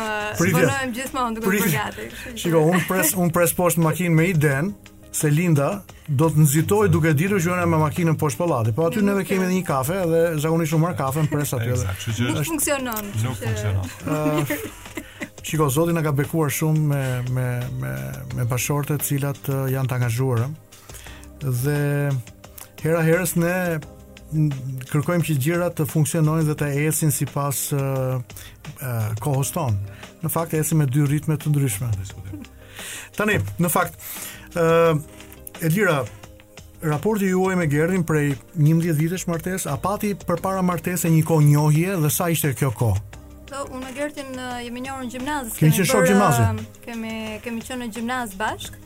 vonohem gjithmonë duke u bërë gati. Shiko, unë pres, unë pres poshtë në makinë me idenë se Linda do të nxitojë duke ditur që jam me makinën poshtë pallatit. Po aty neve kemi edhe një kafe dhe zakonisht unë marr kafen, pres aty. Eksakt, kështu që është funksionon. Nuk funksionon. Shiko, Zoti na ka bekuar shumë me me me me bashkëshorte të cilat janë të angazhuara. dhe hera herës ne kërkojmë që gjërat të funksionojnë dhe të ecin sipas uh, uh, kohës tonë. Në fakt ecin me dy ritme të ndryshme. Tani, në fakt, ë uh, Edlira, raporti juaj me Gerdin prej 11 vitesh martesë, a pati përpara martesë një kohë njohje dhe sa ishte kjo kohë? Po, unë me Gerdin uh, jemi njohur në gjimnaz. Kemi qenë shokë gjimnazi. Uh, kemi kemi qenë në gjimnaz bashkë.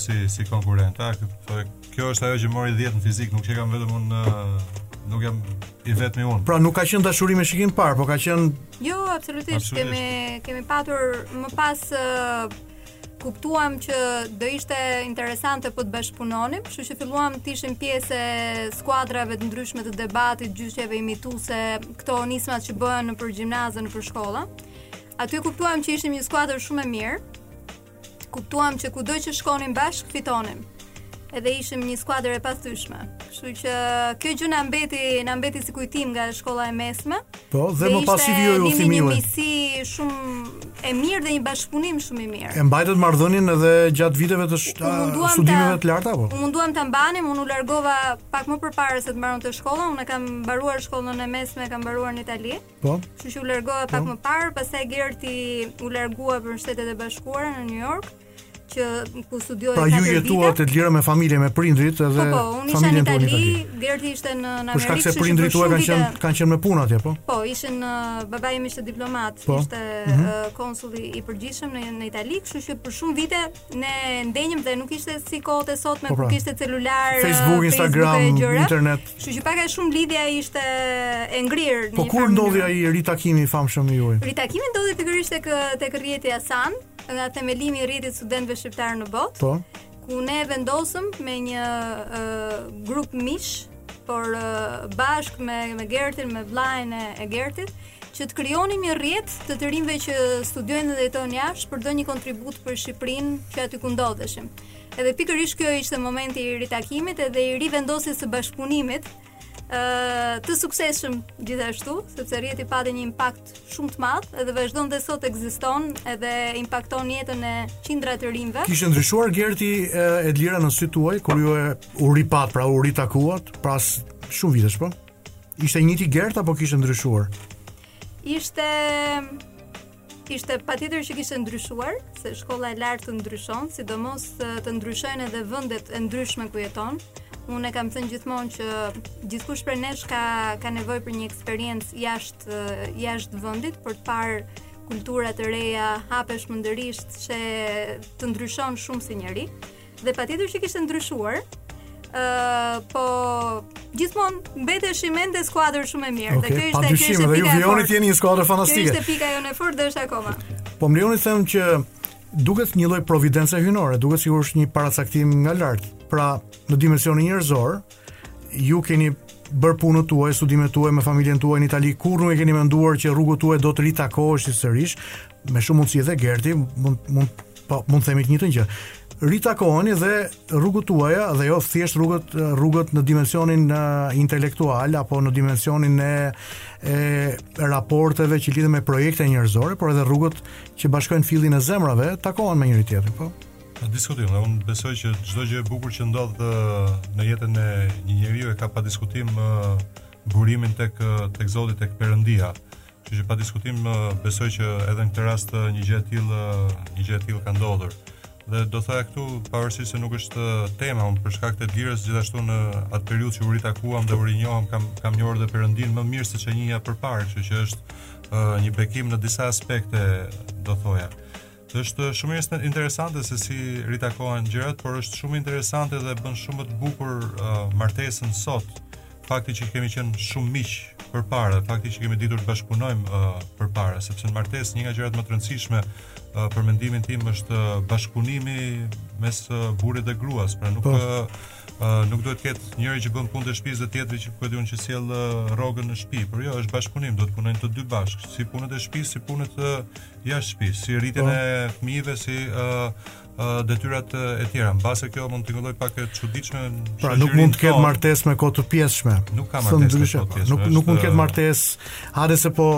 si si konkurrent. A po kjo është ajo që mori 10 në fizikë, nuk e kam vetëm unë nuk jam i vetmi unë. Pra nuk ka qenë dashuri me shikim të parë, po ka qenë Jo, absolutisht, kemi kemi patur më pas kuptuam që do ishte interesante po të bashkëpunonim, kështu që filluam të ishim pjesë e skuadrave të ndryshme të debatit, gjyqeve imituese, këto nismat që bëhen nëpër gjimnaze, nëpër shkolla. Aty kuptuam që ishim një skuadër shumë e mirë, Kuptuam që kudo që shkonim bashkë fitonim. Edhe ishim një skuadër e pathyeshme. Kështu që kjo gjë na mbeti, na mbeti si kujtim nga shkolla e mesme. Po, dhe, dhe më pas vijoi udhëtimi juaj. Ishte një miqësi shumë e mirë dhe një bashkëpunim shumë i mirë. E mbajtët marrëdhënien edhe gjatë viteve të studimeve të larta apo? U munduam ta mbanim, unë u largova pak më përpara se të mbaronte shkolla, unë kam mbaruar shkollën e mesme, e kam mbaruar në Itali. Po. Kështu që u largova po. pak më parë, pastaj Gerti u largua për Shtetet e Bashkuara në New York që ku studioi pra, katër vite. Pra ju jetuat Edlira me familje, me prindrit edhe familjen tuaj. Po, po, unë isha në Itali, Gerti ishte në Amerikë. Për shkak se prindrit tuaj kanë qenë kanë qenë me punë atje, po? Po, ishin uh, babai im ishte diplomat, po. ishte mm -hmm. uh, konsull i përgjithshëm në në Itali, kështu që për shumë vite Ne ndenjëm dhe nuk ishte si kohët e sotme po pra. ku kishte celular, Facebook, Instagram, Facebook internet. Kështu që pak a shumë lidhja ishte e ngrirë. Po kur ndodhi ai ritakimi i famshëm i juaj? Ritakimi ndodhi pikërisht tek tek rrjeti Asan, nga themelimi i rrjetit studentëve shqiptarë në botë. Po. Ku ne vendosëm me një uh, grup miqsh por bashkë me me Gertin, me vllajën e Gertit, që të krijonim një rrjet të të rinjve që studiojnë dhe jetojnë jashtë për të dhënë një kontribut për Shqipërinë që aty ku ndodheshim. Edhe pikërisht kjo ishte momenti i ritakimit edhe i rivendosjes së bashkëpunimit ë të suksesshëm gjithashtu, sepse rrjeti pati një impakt shumë të madh edhe vazhdon dhe sot ekziston edhe impakton jetën e qindra të rinjve. Kishte ndryshuar Gerti Edlira në sy tuaj kur ju e u ripat, pra u ritakuat pas shumë vitesh po? Ishte i njëjti Gert apo kishte ndryshuar? Ishte ishte patjetër që kishte ndryshuar, se shkolla e lartë të ndryshon, sidomos të ndryshojnë edhe vendet e ndryshme ku jeton. Unë e kam thënë gjithmonë që gjithkush prej nesh ka ka nevojë për një eksperiencë jashtë jashtë vendit për të parë kultura të reja, hapesh mëndërisht se të ndryshon shumë si njeri. Dhe patjetër që kishte ndryshuar. Ë, uh, po gjithmonë mbeteshim ende skuadër shumë e mirë. Okay, dhe kjo ishte kjo ishte pika. Ju vjonit jeni një skuadër fantastike. Kjo ishte pika jonë e fortë dhe është akoma. Po më lejoni të them që duket një lloj providence hyjnore, duket sikur është një paracaktim nga lart. Pra, në dimensionin njerëzor, ju keni bërë punën tuaj, studimet tuaj me familjen tuaj në Itali, kurrë nuk e keni menduar që rrugët tuaj do të ritakoheshin sërish, Me shumë mundësi dhe Gerti mund mund po mund të themi të njëjtën gjë. Ritakoheni dhe rrugët tuaja dhe jo thjesht rrugët rrugët në dimensionin uh, intelektual apo në dimensionin e e raporteve që lidhen me projekte njerëzore, por edhe rrugët që bashkojnë fillin e zemrave, takohen me njëri tjetrin, po. Pa diskutim, dhe unë besoj që çdo gjë e bukur që ndodh në jetën e një njeriu e ka pa diskutim burimin tek tek Zoti tek Perëndia. Kështu që pa diskutim besoj që edhe në këtë rast një gjë e tillë, një gjë e tillë ka ndodhur. Dhe do thoya këtu, pavarësisht se nuk është tema, unë për shkak të Dirës gjithashtu në atë periudhë që u ritakuam dhe u rinjohëm, kam kam njohur dhe Perëndinë më mirë se ç'e njihja përpara, kështu që është uh, një bekim në disa aspekte, do thoya. Është shumë interesante se si ritakohen gjërat, por është shumë interesante dhe bën shumë më të bukur uh, martesën sot. Fakti që kemi qenë shumë miq përpara, fakti që kemi ditur të bashkëpunojmë uh, përpara, sepse në martesë një nga gjërat më të rëndësishme uh, për mendimin tim është bashkëpunimi mes uh, burrit dhe gruas, pra nuk po. uh, nuk duhet të ketë njëri që bën punët e shtëpisë dhe tjetri që ku di unë që sjell rrogën në shtëpi, por jo, është bashkëpunim, duhet të punojnë të dy bashkë, si punët e shtëpisë, si punët jashtë shtëpisë, si rritjen po. e fëmijëve, si ë detyrat e tjera. Mbase kjo mund të tingëllojë pak e çuditshme. Pra nuk mund të ketë martesë me kohë të pjesshme. Nuk ka martesë me kohë të pjesshme. Nuk nuk mund të ketë martesë, hajde se po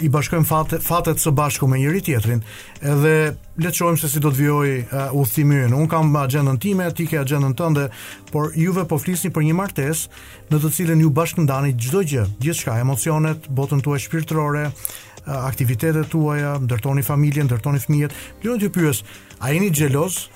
i bashkojmë fatet, fatet së bashku me njëri tjetrin, edhe le të shohim se si do të vijojë uh, udhëtimi ynë. Unë kam agjendën time, ti ke agjendën tënde, por juve po flisni për një martesë në të cilën ju bashkëndani çdo gjë, gjithçka, emocionet, botën tuaj shpirtërore, aktivitetet tuaja, ndërtoni familjen, ndërtoni fëmijët. Loni, të pyes, a jeni xheloz?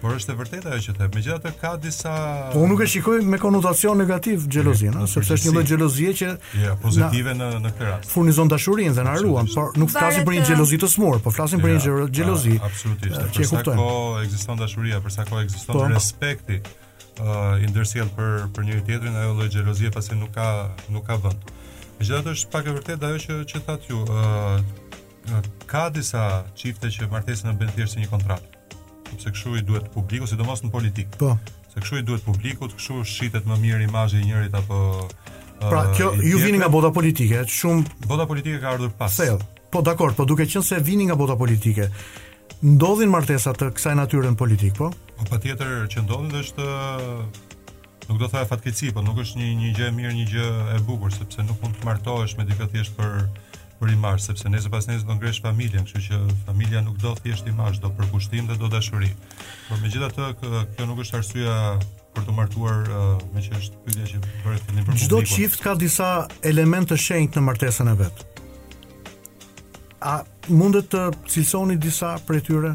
Por është e vërtetë ajo që the. Megjithatë ka disa Po unë nuk e shikoj me konotacion negativ xhelozinë, ëh, sepse është një lloj xhelozie që është pozitive në në këtë rast. Furnizon dashurinë dhe na ruan, por nuk flasim për një xhelozi të sëmurë, po flasim për një xhelozi. Absolutisht. Për sa kohë ekziston dashuria, për sa kohë ekziston po. respekti uh, i ndërsjellë për për njëri tjetrin, ajo lloj xhelozie pastaj nuk ka nuk ka vend. Megjithatë është pak e vërtetë ajo që që thatë ju, ëh, uh, Ka disa çifte që martesën e bëjnë thjesht si një kontratë. Sepse kështu i duhet publikut, sidomos në politikë. Po. Se kështu i duhet publikut, kështu shitet më mirë imazhi i njërit apo Pra, uh, kjo ju vini nga bota politike, megjithëse bota politike ka ardhur pas. Sell. Po dakord, po duke qenë se vini nga bota politike, ndodhin martesa të kësaj natyre në politikë, po? Po patjetër që ndodhin dhe është Nuk do thoja fatkeqësi, po nuk është një një gjë e mirë, një gjë e bukur, sepse nuk mund të martohesh me dikë thjesht për për imazh, sepse nesër pasnesër do ngresh familjen, kështu që familja nuk do thjesht imazh, do përkushtim dhe do dashuri. Por megjithatë, kjo nuk është arsyeja për t'u martuar uh, meqë është pyetja që bëre në fillim për çdo çift ka disa elementë të shenjtë në martesën e vet. A mundeni të cilësoni disa prej tyre?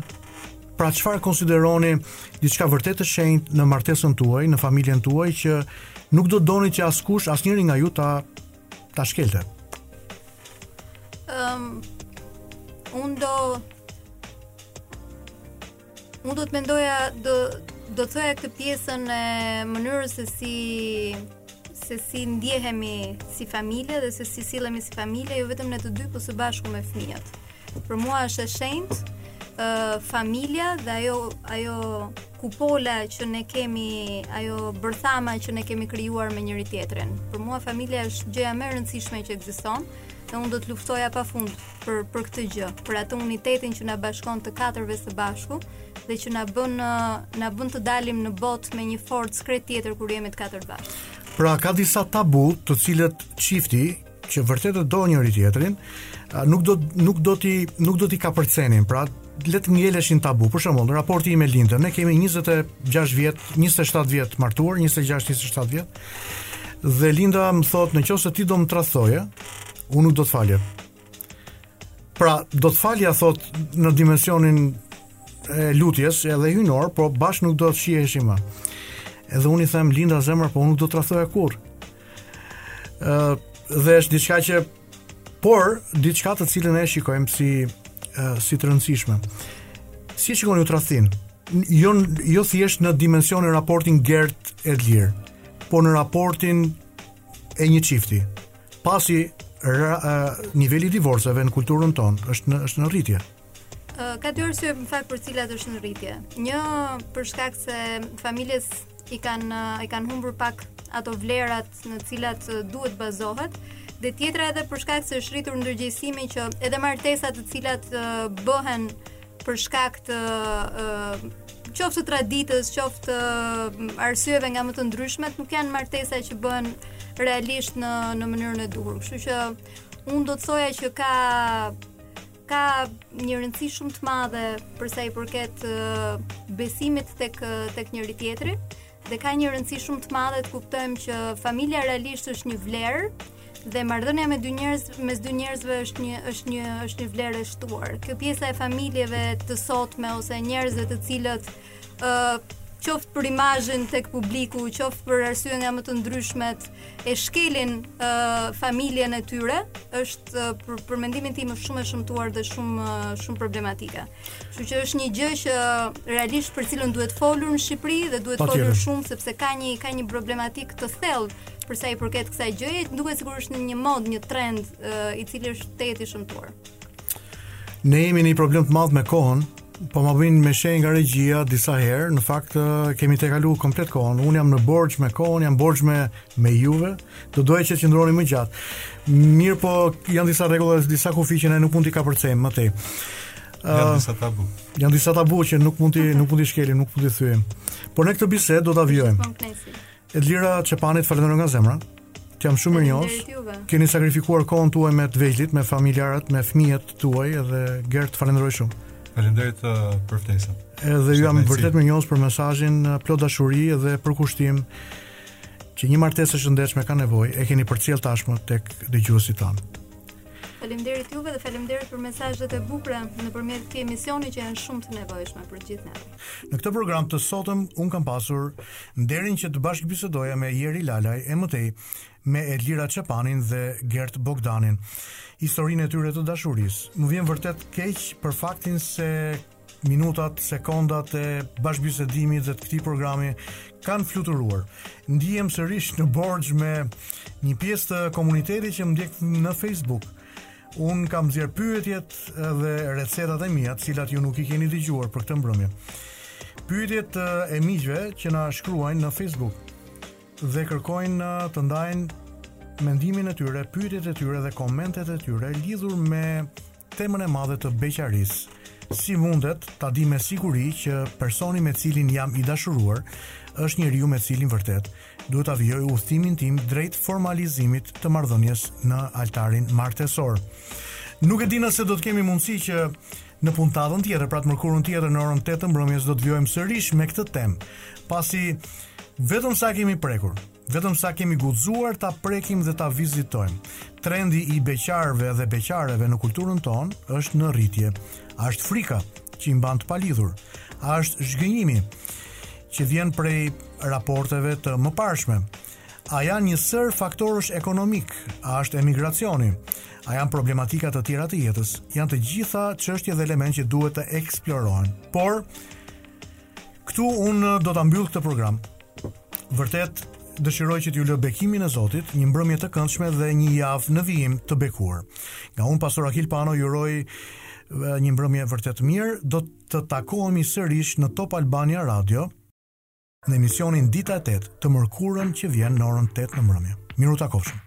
Pra çfarë konsideroni diçka vërtet të shenjtë në martesën tuaj, në familjen tuaj që nuk do doni që askush, asnjëri nga ju ta ta shkelte? Ëm um, unë do Unë do të mendoja do do të thoja këtë pjesën e mënyrës se si se si ndjehemi si familje dhe se si sillemi si familje, jo vetëm ne të dy, por së bashku me fëmijët. Për mua është e shenjtë ë uh, familja dhe ajo ajo kupola që ne kemi, ajo bërthama që ne kemi krijuar me njëri-tjetrin. Për mua familja është gjëja më e rëndësishme që ekziston dhe unë do të luftoja pa fund për për këtë gjë, për atë unitetin që na bashkon të katërve së bashku dhe që na bën na bën të dalim në botë me një forcë krejt tjetër kur jemi të katër bashkë. Pra ka disa tabu të cilët çifti që vërtet e do njëri-tjetrin, nuk do nuk do t'i nuk do t'i kapërcenin. Pra le të ngeleshin tabu. Për shembull, raporti im me Lindën, ne kemi 26 vjet, 27 vjet martuar, 26-27 vjet. Dhe Linda më thotë, në qoftë se ti do më tradhtoje, unë nuk do të të falja. Pra, do të falja, thotë, në dimensionin e lutjes edhe hyjnor, po bashkë nuk do të shiheshim më. Edhe unë i them Linda zemër, po unë nuk do të tradhtoja kurrë. Ë dhe është diçka që por diçka të cilën e shikojmë si si të rëndësishme. Si e shikoni ju tradhtinë? Jo jo thjesht në dimensionin raportin Gerti Edlira, por në raportin e një çifti. Pasi, uh, niveli i divorceve në kulturën tonë është në është në rritje. Uh, ka dy arsye në fakt për cilat është në rritje. Një për shkak se familjes i kanë i kanë humbur pak ato vlerat në të cilat duhet bazohet dhe tjetra edhe për shkak se është rritur ndërgjegjësimi që edhe martesa të cilat bëhen për shkak të qoftë traditës, qoftë arsyeve nga më të ndryshmet, nuk janë martesa që bëhen realisht në në mënyrën e duhur. Kështu që unë do të thoja që ka ka një rëndësi shumë të madhe për sa i përket besimit tek tek njëri-tjetri Dhe ka një rëndësi shumë të madhe të kuptojmë që familja realisht është një vlerë dhe marrëdhënia me dy njerëz mes dy njerëzve është një është një është një vlerë e shtuar. Kjo pjesa e familjeve të sotme ose njerëzve të cilët ë uh, qoftë për imazhin tek publiku, qoftë për arsye nga më të ndryshmet, e shkelin uh, familjen e tyre, është uh, për, për mendimin tim është shumë e shëmtuar dhe shumë uh, shumë problematike. Kështu që është një gjë që realisht për cilën duhet folur në Shqipëri dhe duhet folur shumë sepse ka një ka një problematikë të thellë për sa i përket kësaj gjëje, duket sikur është një modë, një trend uh, i cili është tejet i shëmtuar. Ne jemi në një problem të madh me kohën, po ma bëjnë me shenjë nga regjia disa herë, në fakt kemi tejkalu komplet kohën. Unë jam në borxh me kohën, jam borxh me me juve. Do doja që të qëndroni më gjatë. Mirë po janë disa rregulla dhe disa kufi që ne nuk mund t'i kapërcejmë më tej. Uh, janë disa tabu. Janë disa tabu që nuk mund t'i nuk mund t'i shkelim, nuk mund t'i thyejmë. Por në këtë bisedë do ta vijojmë. Edlira Çepani, të falenderoj nga zemra. Të jam shumë mirënjohës. Keni sakrifikuar kohën tuaj me të vegjlit, me familjarët, me fëmijët tuaj dhe Gert falenderoj shumë. Faleminderit uh, për ftesën. Edhe ju jam vërtet mirënjohës për mesazhin uh, plot dashuri dhe përkushtim. që një martesë e shëndetshme ka nevojë e keni përcjell tashmë tek dëgjuesit tanë. Faleminderit juve dhe faleminderit për mesazhet e bukura nëpërmjet këtij emisioni që janë shumë të nevojshme për gjithë ne. Në këtë program të sotëm un kam pasur nderin që të bashkëbisedoja me Jeri Lalaj e më tej me Edlira Çepanin dhe Gert Bogdanin. Historinë e tyre të dashurisë. Më vjen vërtet keq për faktin se Minutat, sekondat e bashkëbisedimit dhe të këtij programi kanë fluturuar. Ndihem sërish në borxh me një pjesë të komunitetit që më ndjek në Facebook. Un kam nxjerr pyetjet dhe recetat e mia, të cilat ju nuk i keni dëgjuar për këtë mbrëmje. Pyetjet e miqve që na shkruajnë në Facebook dhe kërkojnë uh, të ndajnë mendimin e tyre, pyetjet e tyre dhe komentet e tyre lidhur me Temën e madhe të beqarisë. Si mundet ta di me siguri që personi me cilin jam i dashuruar është njeriu me cilin vërtet duhet ta vijoj udhëtimin tim drejt formalizimit të marrëdhënies në altarin martesor. Nuk e di nëse do të kemi mundësi që në puntatën tjetër, pra të mërkurën tjetër në orën 8 të mbrëmjes do të vijojmë sërish me këtë temë, pasi vetëm sa e kemi prekur, Vetëm sa kemi guxuar ta prekim dhe ta vizitojmë. Trendi i beqarëve dhe beqareve në kulturën tonë është në rritje. A është frika që i mban të palidhur? A është zhgënjimi që vjen prej raporteve të mëparshme? A janë një sërë faktorësh ekonomik? A është emigracioni? A janë problematika të tjera të jetës? Janë të gjitha çështje dhe elementë që duhet të eksplorohen. Por këtu unë do ta mbyll këtë program Vërtet, dëshiroj që t'ju lë bekimin e Zotit, një mbrëmje të këndshme dhe një javë në vijim të bekuar. Nga unë pastor Akil Pano ju uroj një mbrëmje vërtet të mirë, do të takohemi sërish në Top Albania Radio në emisionin Dita e 8 të mërkurën që vjen në orën 8 në mbrëmje. Mirë u takofshim.